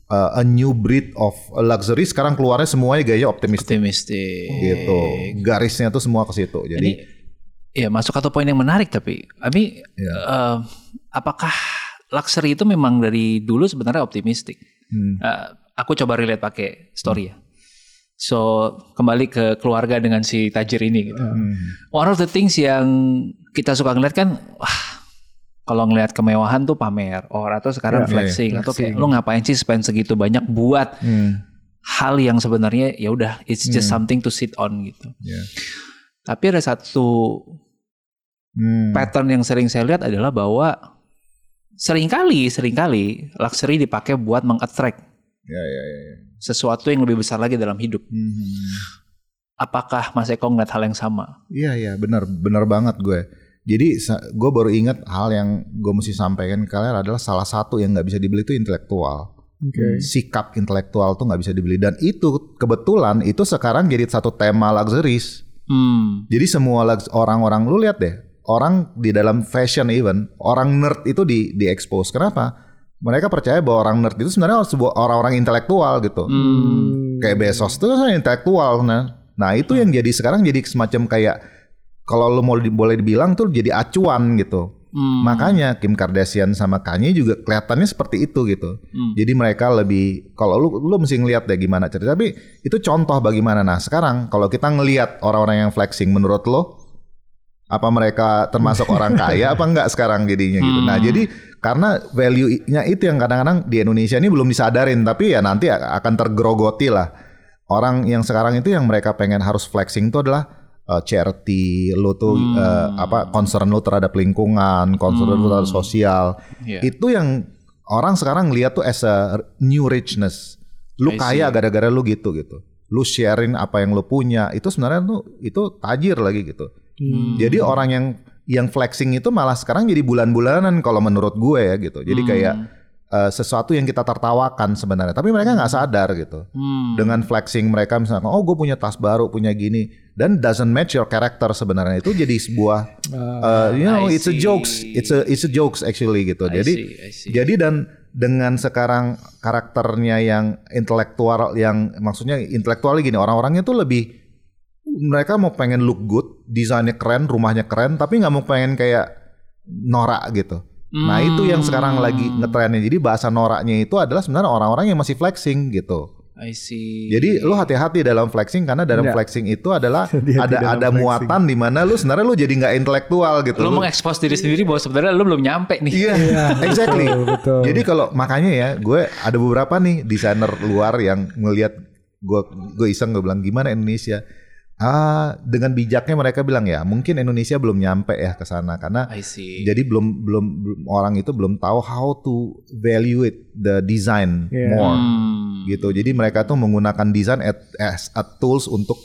uh, a new breed of luxury sekarang keluarnya semuanya gaya optimistik Optimistik. gitu. Garisnya tuh semua ke situ. Ini Jadi ya masuk satu poin yang menarik tapi Abi Iya. eh, apakah luxury itu memang dari dulu sebenarnya optimistik? hmm, Eh, aku coba relate pakai story ya. So kembali ke keluarga dengan si tajir ini gitu. Hmm. One of the things yang kita suka ngeliat kan, wah kalau ngeliat kemewahan tuh pamer, or atau sekarang Ya, flexing, iya, atau kayak flexing. lu ngapain sih spend segitu banyak buat Hmm. hal yang sebenarnya ya udah it's just something to sit on gitu. Ya. Tapi ada satu Hmm. pattern yang sering saya lihat adalah bahwa sering kali sering kali luxury dipakai buat mengattract Ya, ya, ya. ya. Sesuatu yang lebih besar lagi dalam hidup. Hmm. Apakah Mas Eko ngeliat hal yang sama? Iya iya benar benar banget gue. Jadi gue baru ingat hal yang gue mesti sampaikan ke kalian adalah salah satu yang nggak bisa dibeli itu intelektual. Oke. Sikap intelektual tuh nggak bisa dibeli dan itu kebetulan itu sekarang jadi satu tema luxuries. Hmm. Jadi semua orang-orang lu lihat deh orang di dalam fashion even orang nerd itu di di expose. Kenapa? Mereka percaya bahwa orang nerd itu sebenarnya sebuah orang-orang intelektual gitu. Hmm. Kayak Bezos itu kan intelektual nah. Nah, itu yang jadi sekarang jadi semacam kayak kalau lu mau di- boleh dibilang tuh jadi acuan gitu. Hmm. Makanya Kim Kardashian sama Kanye juga kelihatannya seperti itu gitu. Hmm. Jadi mereka lebih kalau lu lu mesti ngelihat deh gimana cerita. Tapi itu contoh bagaimana. Nah, sekarang kalau kita ngelihat orang-orang yang flexing menurut lo apa mereka termasuk orang kaya [laughs] apa enggak sekarang jadinya gitu. Nah, Hmm. jadi karena value-nya itu yang kadang-kadang di Indonesia ini belum disadarin tapi ya nanti akan tergerogoti lah. Orang yang sekarang itu yang mereka pengen harus flexing itu adalah uh, charity, lo tuh Hmm. uh, apa concern lo terhadap lingkungan, concern lo terhadap sosial. Iya. Itu yang orang sekarang lihat tuh as a new richness. Lu kaya gara-gara lu gitu gitu. Lu sharing apa yang lu punya, itu sebenarnya tuh itu tajir lagi gitu. Hmm. Jadi orang yang yang flexing itu malah sekarang jadi bulan-bulanan kalau menurut gue ya gitu. Jadi kayak uh, sesuatu yang kita tertawakan sebenarnya, tapi mereka nggak sadar gitu. Hmm. Dengan flexing mereka misalnya, oh gue punya tas baru, punya gini, dan doesn't match your character sebenarnya itu jadi sebuah, uh, [laughs] you know, I it's a jokes, it's a it's a jokes actually gitu. I jadi see, I see. jadi dan dengan sekarang karakternya yang intelektual, yang maksudnya intelektual gini, orang-orangnya tuh lebih mereka mau pengen look good, desainnya keren, rumahnya keren, tapi nggak mau pengen kayak norak gitu. Nah itu yang sekarang lagi ngetrennya. Jadi bahasa noraknya itu adalah sebenarnya orang-orang yang masih flexing gitu. I see. Jadi lu hati-hati dalam flexing karena dalam Nggak. flexing itu adalah [laughs] Hati-hati ada dalam ada flexing. muatan di mana lu sebenarnya lu jadi nggak intelektual gitu. lu Lu- mengekspos diri sendiri bahwa sebenarnya lu belum nyampe nih. Iya, [laughs] exactly. betul, betul. Jadi kalau makanya ya, gue ada beberapa nih desainer luar yang ngelihat gue gue iseng gue bilang gimana Indonesia. Ah, dengan bijaknya mereka bilang ya, mungkin Indonesia belum nyampe ya ke sana karena I see. jadi belum belum belum- orang itu belum tahu how to value it the design Yeah. more Hmm. gitu. Jadi mereka tuh menggunakan desain at- as a tools untuk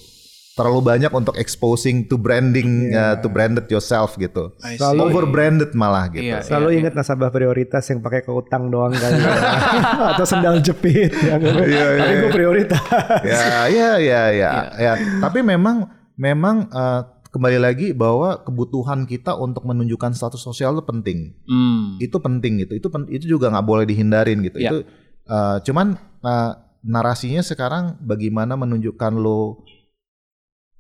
terlalu banyak untuk exposing to branding uh, to branded yourself gitu. Selalu- Over branded malah gitu. Iya. Selalu ingat nasabah prioritas yang pakai keutang doang kali [laughs] ya. [laughs] Atau sendal jepit yang Iya, tapi gue prioritas. ya, ya, ya, ya, ya. Tapi memang, memang eh, kembali lagi bahwa kebutuhan kita untuk menunjukkan status sosial itu penting. Hmm. Itu penting gitu. Itu pen- itu juga nggak boleh dihindarin gitu. Ya. Itu eh, cuman eh, narasinya sekarang bagaimana menunjukkan lo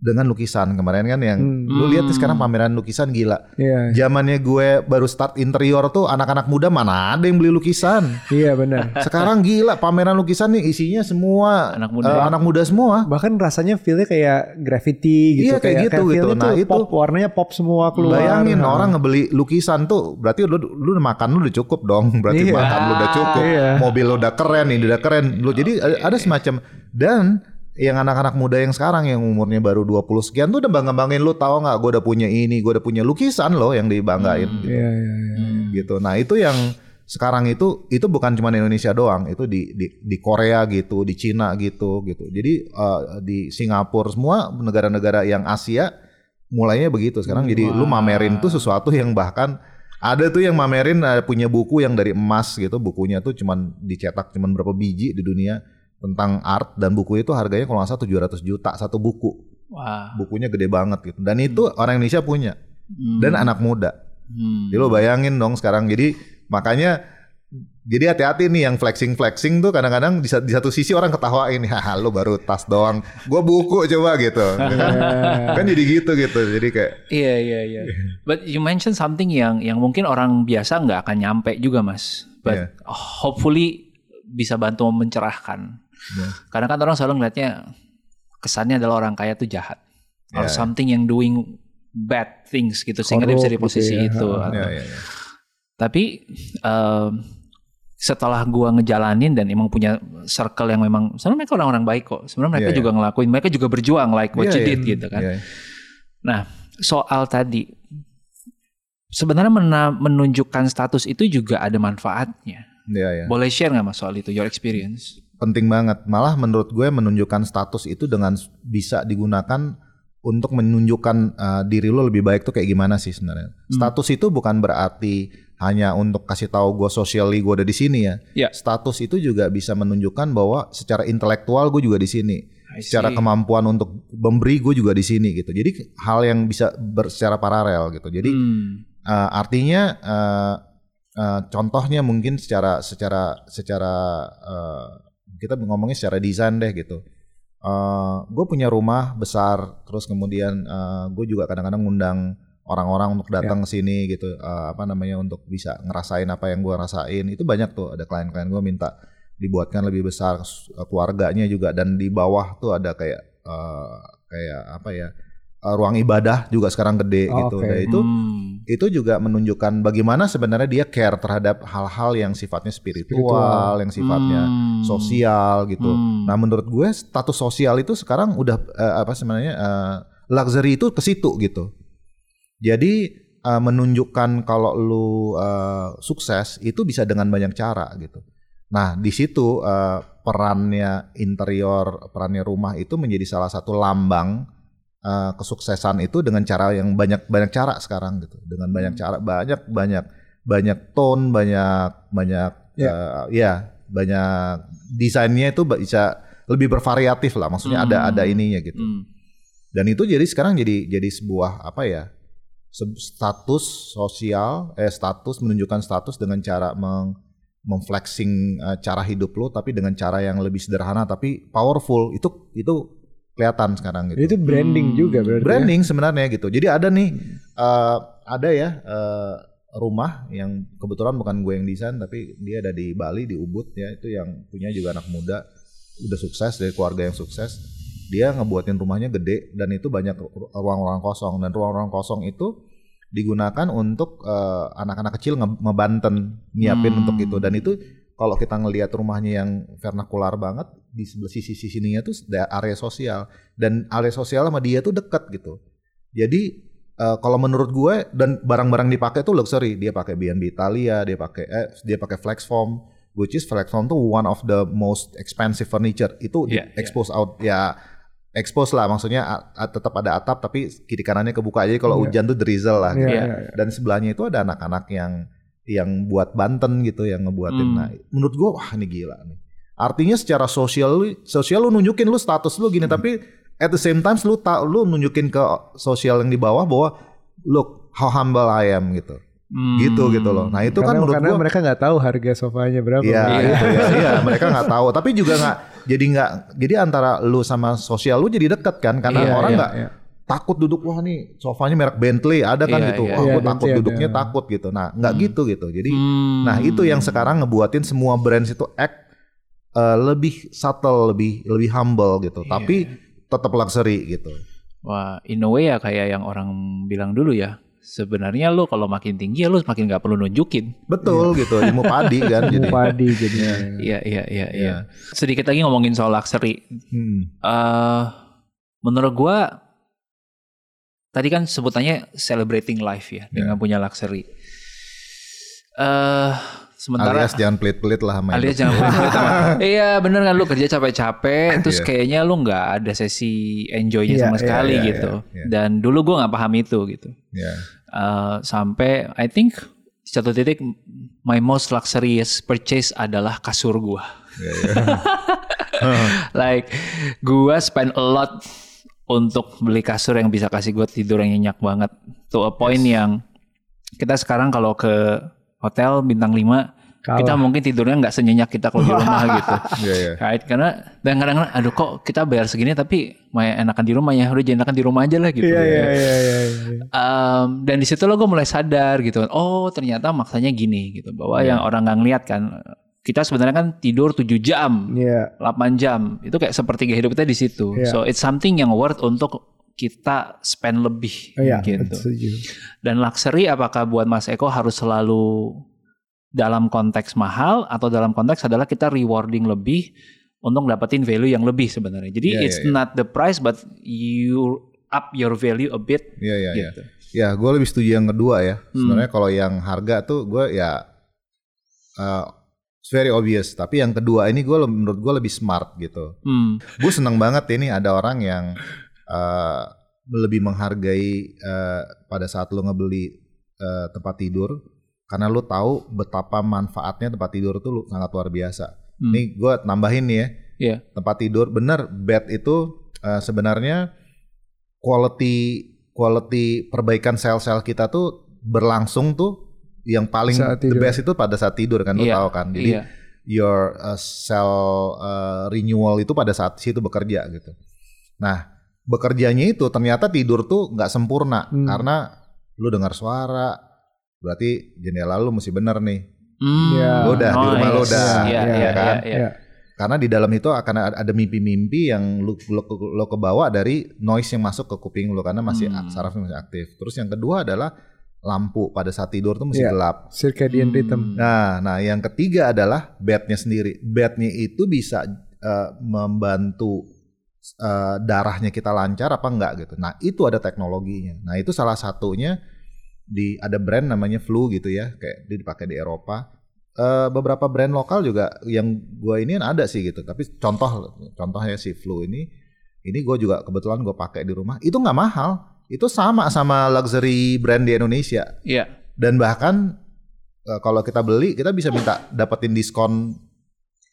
dengan lukisan kemarin kan yang Hmm. lu lihat nih sekarang pameran lukisan gila. Iya, Zamannya gue baru start interior tuh anak-anak muda mana ada yang beli lukisan. iya benar. [laughs] Sekarang gila pameran lukisan nih isinya semua Anak muda. eh, anak muda semua. Bahkan rasanya feelnya kayak graffiti gitu Iya, kayak gitu, feel-nya gitu. Nah, tuh itu- pop warnanya pop semua keluar. Bayangin Nah. orang ngebeli lukisan tuh berarti lu lu makan lu udah cukup dong. Berarti Iya. makan lu udah cukup. Iya. Mobil lu udah keren, ini udah keren. Lu jadi ada- ada semacam dan yang anak-anak muda yang sekarang yang umurnya baru 20 sekian tuh udah bangga-banggain lu tahu nggak gue udah punya ini, gue udah punya lukisan loh yang dibanggain gitu. Iya, iya, iya. gitu. Nah, itu yang sekarang itu itu bukan cuma Indonesia doang, itu di di di Korea gitu, di Cina gitu gitu. Jadi eh, di Singapura semua negara-negara yang Asia mulainya begitu. Sekarang jadi lu mamerin tuh sesuatu yang bahkan ada tuh yang mamerin eh, punya buku yang dari emas gitu, bukunya tuh cuman dicetak cuman berapa biji di dunia tentang art dan buku itu harganya kalau nggak salah 700 juta satu buku. Wah. Bukunya gede banget gitu. Dan itu orang Indonesia punya Hmm. dan anak muda. Hmm. Jadi lo bayangin dong sekarang. Jadi makanya jadi hati-hati nih yang flexing-flexing tuh kadang-kadang di, di satu sisi orang ketawain, [laughs] haha lo baru tas doang, gue buku coba gitu. [laughs] kan jadi gitu gitu. Jadi kayak Iya iya iya. But you mentioned something yang yang mungkin orang biasa nggak akan nyampe juga mas. But Iya. hopefully bisa bantu mencerahkan. Iya. Karena kan orang selalu ngeliatnya kesannya adalah orang kaya tuh jahat or Ya. something yang doing bad things gitu sehingga dia bisa di Korup gitu posisi ya. itu. Atau- Ya, ya, ya. Tapi em, setelah gua ngejalanin dan emang punya circle yang memang sebenarnya mereka orang-orang baik kok. Sebenarnya mereka Iya, juga ngelakuin, mereka juga berjuang like what Iya, you did gitu kan. Iya. Nah, soal tadi sebenarnya menunjukkan status itu juga ada manfaatnya. Iya, iya. Boleh share nggak mas soal itu your experience? Penting banget. Malah menurut gue menunjukkan status itu dengan bisa digunakan untuk menunjukkan uh, diri lo lebih baik tuh kayak gimana sih sebenarnya. Status itu bukan berarti hanya untuk kasih tahu gue socially gue ada di sini ya. Ya. Status itu juga bisa menunjukkan bahwa secara intelektual gue juga di sini. Secara kemampuan untuk memberi gue juga di sini gitu. Jadi hal yang bisa ber, secara paralel gitu. Jadi Hmm. Uh, artinya uh, uh, contohnya mungkin secara secara secara uh, kita ngomongnya secara desain deh gitu. gue punya rumah besar, terus kemudian gue juga kadang-kadang ngundang orang-orang untuk datang ke sini gitu, uh, apa namanya untuk bisa ngerasain apa yang gue rasain. Itu banyak tuh ada klien-klien gue minta dibuatkan lebih besar uh, keluarganya juga dan di bawah tuh ada kayak uh, kayak apa ya uh, ruang ibadah juga sekarang gede Oh, gitu. oke. Dan itu Hmm. itu juga menunjukkan bagaimana sebenarnya dia care terhadap hal-hal yang sifatnya spiritual, Spiritual. yang sifatnya Hmm. sosial gitu. Hmm. Nah, menurut gue status sosial itu sekarang udah eh, apa sebenarnya eh, luxury itu ke situ gitu. Jadi eh, menunjukkan kalau lu eh, sukses itu bisa dengan banyak cara gitu. Nah, di situ eh, perannya interior, perannya rumah itu menjadi salah satu lambang eh, kesuksesan itu dengan cara yang banyak banyak cara sekarang gitu. Dengan banyak cara, banyak banyak banyak tone, banyak banyak eh, ya banyak desainnya itu bisa lebih bervariatif lah. Maksudnya ada Hmm. ada ininya gitu. Hmm. Dan itu jadi sekarang jadi jadi sebuah apa ya? status sosial eh status menunjukkan status dengan cara meng memflexing eh, cara hidup lo tapi dengan cara yang lebih sederhana tapi powerful. Itu itu kelihatan sekarang gitu. Itu branding Hmm. juga berarti. ya? Branding sebenarnya gitu. Jadi ada nih eh, ada ya eh, rumah yang kebetulan bukan gue yang desain tapi dia ada di Bali di Ubud ya itu yang punya juga anak muda udah sukses dari keluarga yang sukses. Dia ngebuatin rumahnya gede dan itu banyak ru- ruang-ruang kosong dan ruang-ruang kosong itu digunakan untuk eh, anak-anak kecil nge- ngebanten nyiapin Hmm. untuk itu dan itu kalau kita ngelihat rumahnya yang vernakular banget di sebelah sisi sininya tuh area sosial dan area sosial sama dia tuh dekat gitu. Jadi eh, kalau menurut gue dan barang-barang dipakai tuh luxury. Dia pakai B&B Italia, dia pakai eh, dia pakai Flexform, which is Flexform tuh one of the most expensive furniture. Itu Iya, iya. expose out ya expose lah maksudnya a- a- tetap ada atap tapi kiri kanannya kebuka aja kalau Iya. hujan tuh drizzle lah. Iya, gitu. Iya. iya, iya. Dan sebelahnya itu ada anak-anak yang yang buat Banten gitu yang ngebuatin. Hmm. Nah, menurut gua wah ini gila nih. Artinya secara sosial lu sosial lu nunjukin lu status lu Hmm. gini tapi at the same time lu tak lu nunjukin ke sosial yang di bawah bahwa look how humble I am gitu. Hmm. Gitu gitu loh. Nah, itu karena, kan menurut karena gua mereka nggak tahu harga sofanya berapa. Iya, Iya. itu ya. Iya, mereka nggak tahu. Tapi juga nggak jadi nggak jadi antara lu sama sosial lu jadi deket kan karena Iya, orang iya, nggak iya. Takut duduk wah nih sofanya merek Bentley ada kan Iya, gitu. iya. Wah, Iya, gue takut Bentley duduknya ada. takut gitu. Nah, nggak Hmm. gitu gitu. Jadi Hmm. nah itu yang sekarang ngebuatin semua brands itu act eh, lebih subtle, lebih lebih humble gitu. Iya. Tapi tetap luxury gitu. Wah, in a way ya kayak yang orang bilang dulu ya. Sebenarnya lu kalau makin tinggi ya lu makin nggak perlu nunjukin. Betul gitu. Ilmu padi kan jadi. Ilmu padi jadinya. [laughs] Iya, iya, iya, iya. Iya. Sedikit lagi ngomongin soal luxury. Hmm. eh menurut gua tadi kan sebutannya celebrating life ya dengan punya luxury. Eh sementara Alias jangan pelit-pelit lah sama alias jangan pelit-pelit [laughs] Iya bener kan lu kerja capek-capek terus Iya. kayaknya lu nggak ada sesi enjoynya Iya, sama iya, sekali iya, gitu. iya, iya. Dan dulu gua nggak paham itu gitu. Ya. Eh, sampai I think satu titik my most luxurious purchase adalah kasur gua. Ya, ya. [laughs] like gua spend a lot untuk beli kasur yang bisa kasih gue tidur yang nyenyak banget to a point yang kita sekarang kalau ke hotel bintang 5 Kalah. kita mungkin tidurnya nggak senyenyak kita kalau di rumah [laughs] gitu Iya, iya. right karena dan kadang-kadang aduh kok kita bayar segini tapi mau enakan di rumah ya udah jangan enakan di rumah aja lah gitu Iya iya iya iya. iya. Um, dan di situ lo gue mulai sadar gitu oh ternyata maksanya gini gitu bahwa yang orang nggak ngeliat kan kita sebenarnya kan tidur 7 jam, Iya. 8 jam. Itu kayak sepertiga hidup kita di situ. Iya. So it's something yang worth untuk kita spend lebih Oh, Iya, gitu. setuju. Dan luxury apakah buat Mas Eko harus selalu dalam konteks mahal atau dalam konteks adalah kita rewarding lebih untuk dapetin value yang lebih sebenarnya. Jadi Iya, it's iya. not the price but you up your value a bit Iya iya iya. gitu. Ya, gue lebih setuju yang kedua ya. Hmm. Sebenarnya kalau yang harga tuh gue ya uh, it's very obvious. Tapi yang kedua ini gue menurut gue lebih smart gitu. Hmm. gue seneng banget ini ada orang yang uh, lebih menghargai uh, pada saat lo ngebeli uh, tempat tidur karena lo tahu betapa manfaatnya tempat tidur tuh sangat luar biasa. Hmm. Nih gue tambahin nih ya Iya. tempat tidur bener bed itu uh, sebenarnya quality quality perbaikan sel-sel kita tuh berlangsung tuh yang paling Saat the best itu pada saat tidur kan lo Iya, tahu kan. Jadi iya. your uh, cell uh, renewal itu pada saat situ bekerja gitu. Nah, bekerjanya itu ternyata tidur tuh nggak sempurna Hmm. karena lu dengar suara, berarti jendela lu mesti bener nih. Hmm. Iya. Lu udah, di rumah lu Nice. udah, Iya, iya, iya, kan? iya. Iya. Karena di dalam itu akan ada ada mimpi-mimpi yang lu, lu, lu kebawa dari noise yang masuk ke kuping lu karena masih Hmm. sarafnya masih aktif. Terus yang kedua adalah lampu pada saat tidur tuh mesti Iya. gelap. Circadian Hmm. rhythm. Nah, nah yang ketiga adalah bednya sendiri. Bednya itu bisa eh, membantu eh, darahnya kita lancar apa enggak gitu. Nah itu ada teknologinya. Nah itu salah satunya di ada brand namanya Flu gitu ya, kayak dia dipakai di Eropa. Eh, beberapa brand lokal juga yang gue ini ada sih gitu. Tapi contoh contohnya si Flu ini, ini gue juga kebetulan gue pakai di rumah. Itu nggak mahal. Itu sama sama luxury brand di Indonesia. Iya. dan bahkan eh, kalau kita beli kita bisa minta dapetin diskon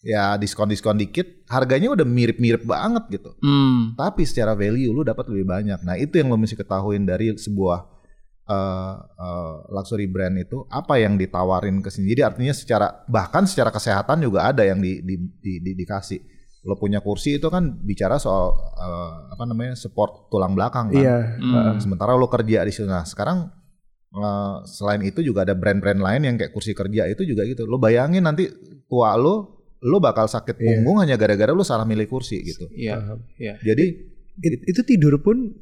ya diskon-diskon dikit. Harganya udah mirip-mirip banget gitu. Hmm. tapi secara value lu dapat lebih banyak. Nah itu yang lo mesti ketahuin dari sebuah eh, eh, luxury brand itu apa yang ditawarin ke sini. Jadi artinya secara bahkan secara kesehatan juga ada yang di, di, di- di- dikasih lo punya kursi itu kan bicara soal eh, apa namanya support tulang belakang kan Iya. Hmm. sementara lo kerja di situ. Nah sekarang eh, selain itu juga ada brand-brand lain yang kayak kursi kerja itu juga gitu. Lo bayangin nanti tua lo, lo bakal sakit Iya. punggung hanya gara-gara lo salah milih kursi gitu. Iya. Paham. Iya. Jadi It- itu tidur pun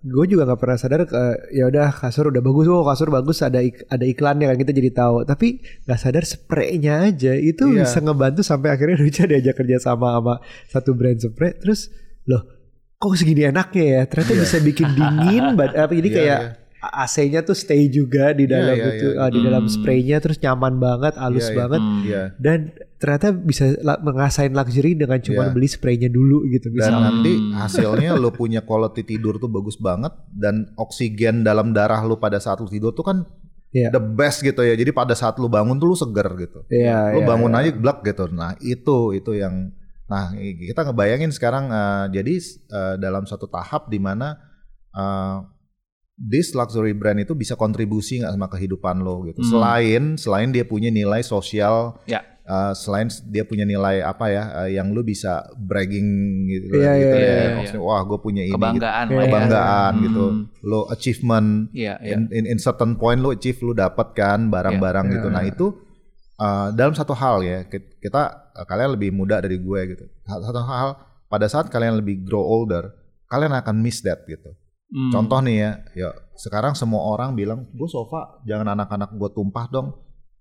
gue juga nggak pernah sadar ke- ya udah kasur udah bagus oh kasur bagus ada ik- ada iklannya kan kita jadi tahu tapi nggak sadar spraynya aja itu Iya. bisa ngebantu sampai akhirnya [laughs] Ruca diajak kerja sama sama satu brand spray terus loh kok segini enaknya ya ternyata bisa bikin dingin [laughs] apa jadi Iya, kayak iya. AC-nya tuh stay juga di Iya, dalam iya, itu iya. ah, di dalam Hmm. spraynya terus nyaman banget halus Iya, iya. banget Hmm. ya dan ternyata bisa la- mengasain luxury dengan cuma Iya. beli spraynya dulu gitu dan bisa nanti Hmm. hasilnya lo punya quality tidur tuh bagus banget dan oksigen dalam darah lo pada saat lo tidur tuh kan Iya. the best gitu ya. Jadi pada saat lo bangun tuh lo seger gitu. Iya, lo iya, bangun iya. aja blek gitu. Nah itu itu yang nah kita ngebayangin sekarang eh, jadi eh, dalam satu tahap di mana eh, this luxury brand itu bisa kontribusi nggak sama kehidupan lo gitu. Hmm. Selain selain dia punya nilai sosial, Ya. Eh, selain dia punya nilai apa ya eh, yang lo bisa bragging gitu, Iya, gitu iya, ya. iya, Maksudnya, Wah gue punya ini. gitu. Kebanggaan Iya, lah ya. Kebanggaan Hmm. gitu. Lo achievement Iya, iya. in, in, in certain point lo achieve lo dapat kan barang-barang Iya. gitu. Nah itu uh, dalam satu hal ya ki- kita uh, kalian lebih muda dari gue gitu. Satu hal pada saat kalian lebih grow older, kalian akan miss that gitu. Hmm. Contoh nih ya, ya sekarang semua orang bilang gue sofa jangan anak-anak gue tumpah dong.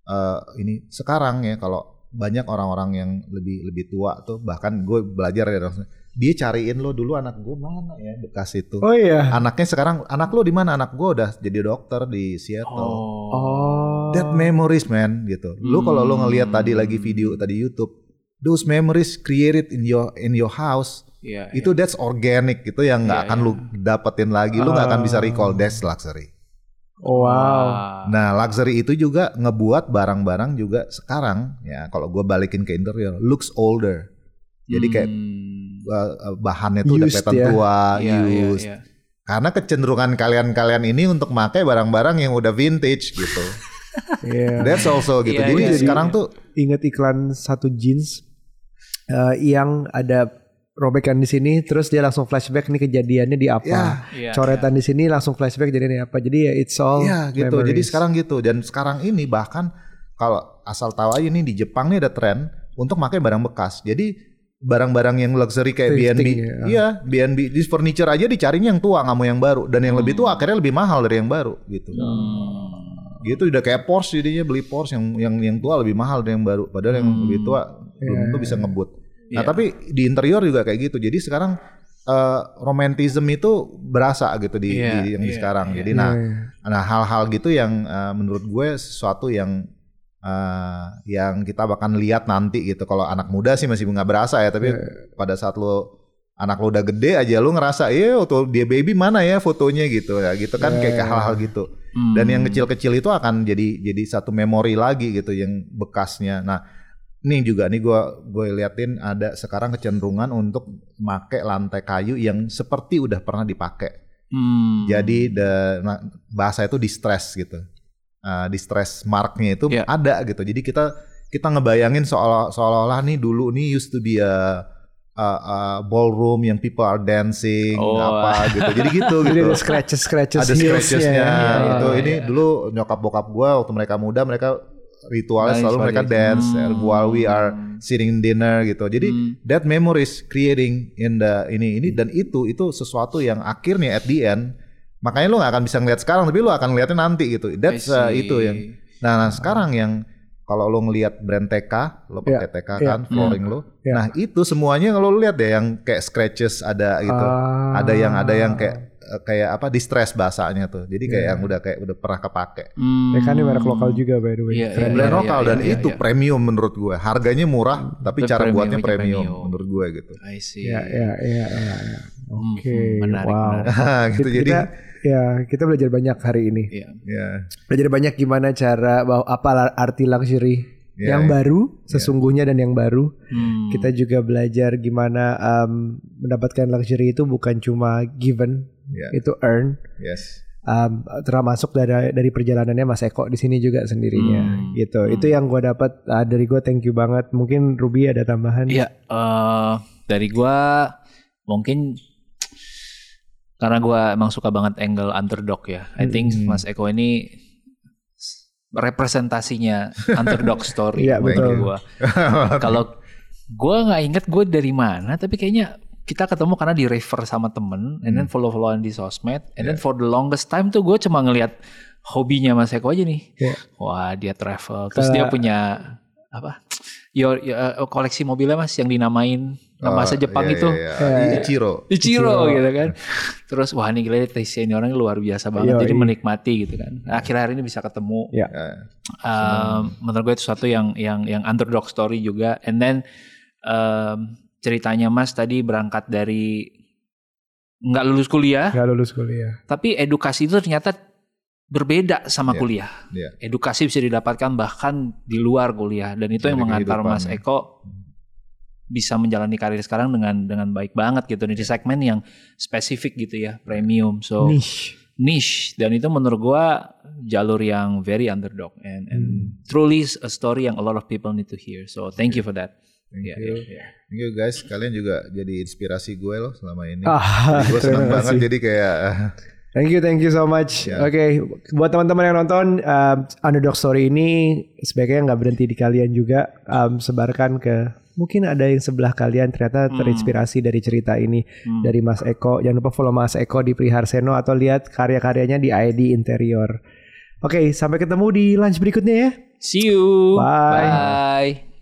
Uh, ini sekarang ya kalau banyak orang-orang yang lebih lebih tua tuh bahkan gue belajar ya dia cariin lo dulu anak gue mana ya bekas itu oh iya anaknya sekarang anak lo di mana anak gue udah jadi dokter di Seattle Oh. Oh. that memories man gitu lo kalau lo ngelihat tadi lagi Hmm. video tadi YouTube those memories created in your in your house Iya, itu that's organic gitu yang nggak Iya, akan iya. lo dapetin lagi lo nggak akan bisa Ah. recall that's luxury Oh, wow. nah luxury itu juga ngebuat barang-barang juga sekarang ya kalau gue balikin ke interior looks older jadi kayak Hmm. uh, uh, bahannya tuh udah kelihatan ya. tua Iya, iya, used iya. karena kecenderungan kalian-kalian ini untuk pakai barang-barang yang udah vintage gitu. [laughs] Iya. That's also gitu. Iya, Jadi iya, sekarang tuh Ingat iklan satu jeans eh, yang ada robekan di sini, terus dia langsung flashback nih kejadiannya di apa. ya, Iya, Coretan di sini langsung flashback jadinya apa. Jadi ya it's all ya gitu. Jadi memories. sekarang gitu dan sekarang ini bahkan kalau asal tahu aja nih di Jepang nih ada tren untuk pakai barang bekas. Jadi barang-barang yang luxury kayak Thrifting, B&B, ya. iya B&B di furniture aja dicarinya yang tua nggak mau yang baru dan yang lebih tua akhirnya lebih mahal dari yang baru gitu. Gitu udah kayak Porsche jadinya beli Porsche yang yang yang tua lebih mahal dari yang baru padahal yang lebih tua belum tentu bisa ngebut. Nah, Iya. tapi di interior juga kayak gitu. Jadi sekarang eh, romantism itu berasa gitu di, Iya, di yang di iya, sekarang. iya. Jadi nah Iya, Nah hal-hal gitu yang eh, menurut gue sesuatu yang eh, yang kita bahkan lihat nanti gitu. Kalau anak muda sih masih nggak berasa ya, tapi pada saat lo anak lo udah gede aja lo ngerasa, iya waktu dia baby mana ya fotonya gitu ya gitu kan kayak kayak hal-hal gitu. Hmm. Dan yang kecil-kecil itu akan jadi jadi satu memori lagi gitu yang bekasnya. Nah ini juga nih gue gue liatin ada sekarang kecenderungan untuk make lantai kayu yang seperti udah pernah dipakai. Hmm. Jadi the, bahasa itu distress gitu. Uh, distress marknya itu Iya. ada gitu. Jadi kita kita ngebayangin seolah seolah-olah nih dulu nih used to be a, a, a ballroom yang people are dancing Oh. apa gitu. Jadi gitu [laughs] gitu. ada scratches scratches Ada scratchesnya ya. gitu. iya, Ini iya. dulu nyokap bokap gua waktu mereka muda mereka ritualnya Nice, selalu mereka dance Hmm. while we are sitting in dinner gitu. Jadi Hmm. that memories creating in the ini ini dan itu itu sesuatu yang akhirnya at the end makanya lu nggak akan bisa ngeliat sekarang tapi lu akan ngeliatnya nanti gitu. That's uh, itu yang nah, nah sekarang yang kalau lu ngelihat brand TK, lo pakai Iya, TK kan flooring lu. Iya. Nah, itu semuanya kalau lu lihat deh yang kayak scratches ada gitu. Ah. Ada yang ada yang kayak kayak apa distress bahasanya tuh. Jadi kayak Iya. yang udah kayak udah pernah kepake. Hmm. Mereka ini merek lokal juga by the way. Iya, Keren iya, Brand banget. lokal iya, dan iya, itu iya. premium menurut gue. Harganya murah tapi Tapi cara premium, buatnya premium, premium. menurut gue gitu. I see. Ya, ya, ya, ya, ya. Hmm, Oke, hmm, menarik, wow. menarik. [laughs] gitu Kita, jadi kita, ya kita belajar banyak hari ini. Iya. ya. Belajar banyak gimana cara bahwa apa arti luxury Iya, yang iya. baru sesungguhnya dan yang baru. Hmm. Kita juga belajar gimana um, mendapatkan luxury itu bukan cuma given, Ya. itu earn. Yes. Um, termasuk dari dari perjalanannya Mas Eko di sini juga sendirinya Hmm. gitu. Itu yang gue dapat uh, dari gue thank you banget. Mungkin Ruby ada tambahan? Iya, eh, dari gua mungkin karena gua emang suka banget angle underdog ya. I think Hmm. Mas Eko ini representasinya underdog story [laughs] menurut betul. gua. [laughs] Kalau gua nggak inget gue dari mana, tapi kayaknya kita ketemu karena di refer sama temen, and then follow-followan di sosmed, and then for the longest time tuh gue cuma ngelihat hobinya Mas Eko aja nih. Iya. Wah dia travel, terus dia Kayak- punya apa? Your, your, uh, koleksi mobilnya mas yang dinamain nama bahasa Oh, Jepang iya, itu iya, Iya, iya. iya. Ichiro. Ichiro gitu kan. Terus wah ini gila taste ini orang luar biasa banget, jadi menikmati gitu kan. Nah, akhir hari ini bisa ketemu. Ya. Um, menurut gue itu sesuatu yang yang yang underdog story juga. And then um, ceritanya Mas tadi berangkat dari nggak lulus kuliah, Gak lulus kuliah. tapi edukasi itu ternyata berbeda sama Iya, kuliah. iya. Edukasi bisa didapatkan bahkan di luar kuliah dan itu Dari yang mengantar Mas ya. Eko bisa menjalani karir sekarang dengan dengan baik banget gitu di segmen yang spesifik gitu ya, premium. So Niche. niche dan itu menurut gua jalur yang very underdog and and Hmm. truly a story yang a lot of people need to hear. So thank you for that. Thank Yeah, you. yeah, yeah. Thank you guys. Kalian juga jadi inspirasi gue loh selama ini. Ah, gue seneng [laughs] terima banget kasih. jadi kayak Thank you, thank you so much. Ya. Oke, buat teman-teman yang nonton um, Underdog Story ini sebaiknya nggak berhenti di kalian juga um, sebarkan ke mungkin ada yang sebelah kalian ternyata terinspirasi dari cerita ini Hmm. dari Mas Eko. Jangan lupa follow Mas Eko di Priharseno atau lihat karya-karyanya di ID Interior. Oke, sampai ketemu di lunch berikutnya ya. See you. Bye. Bye.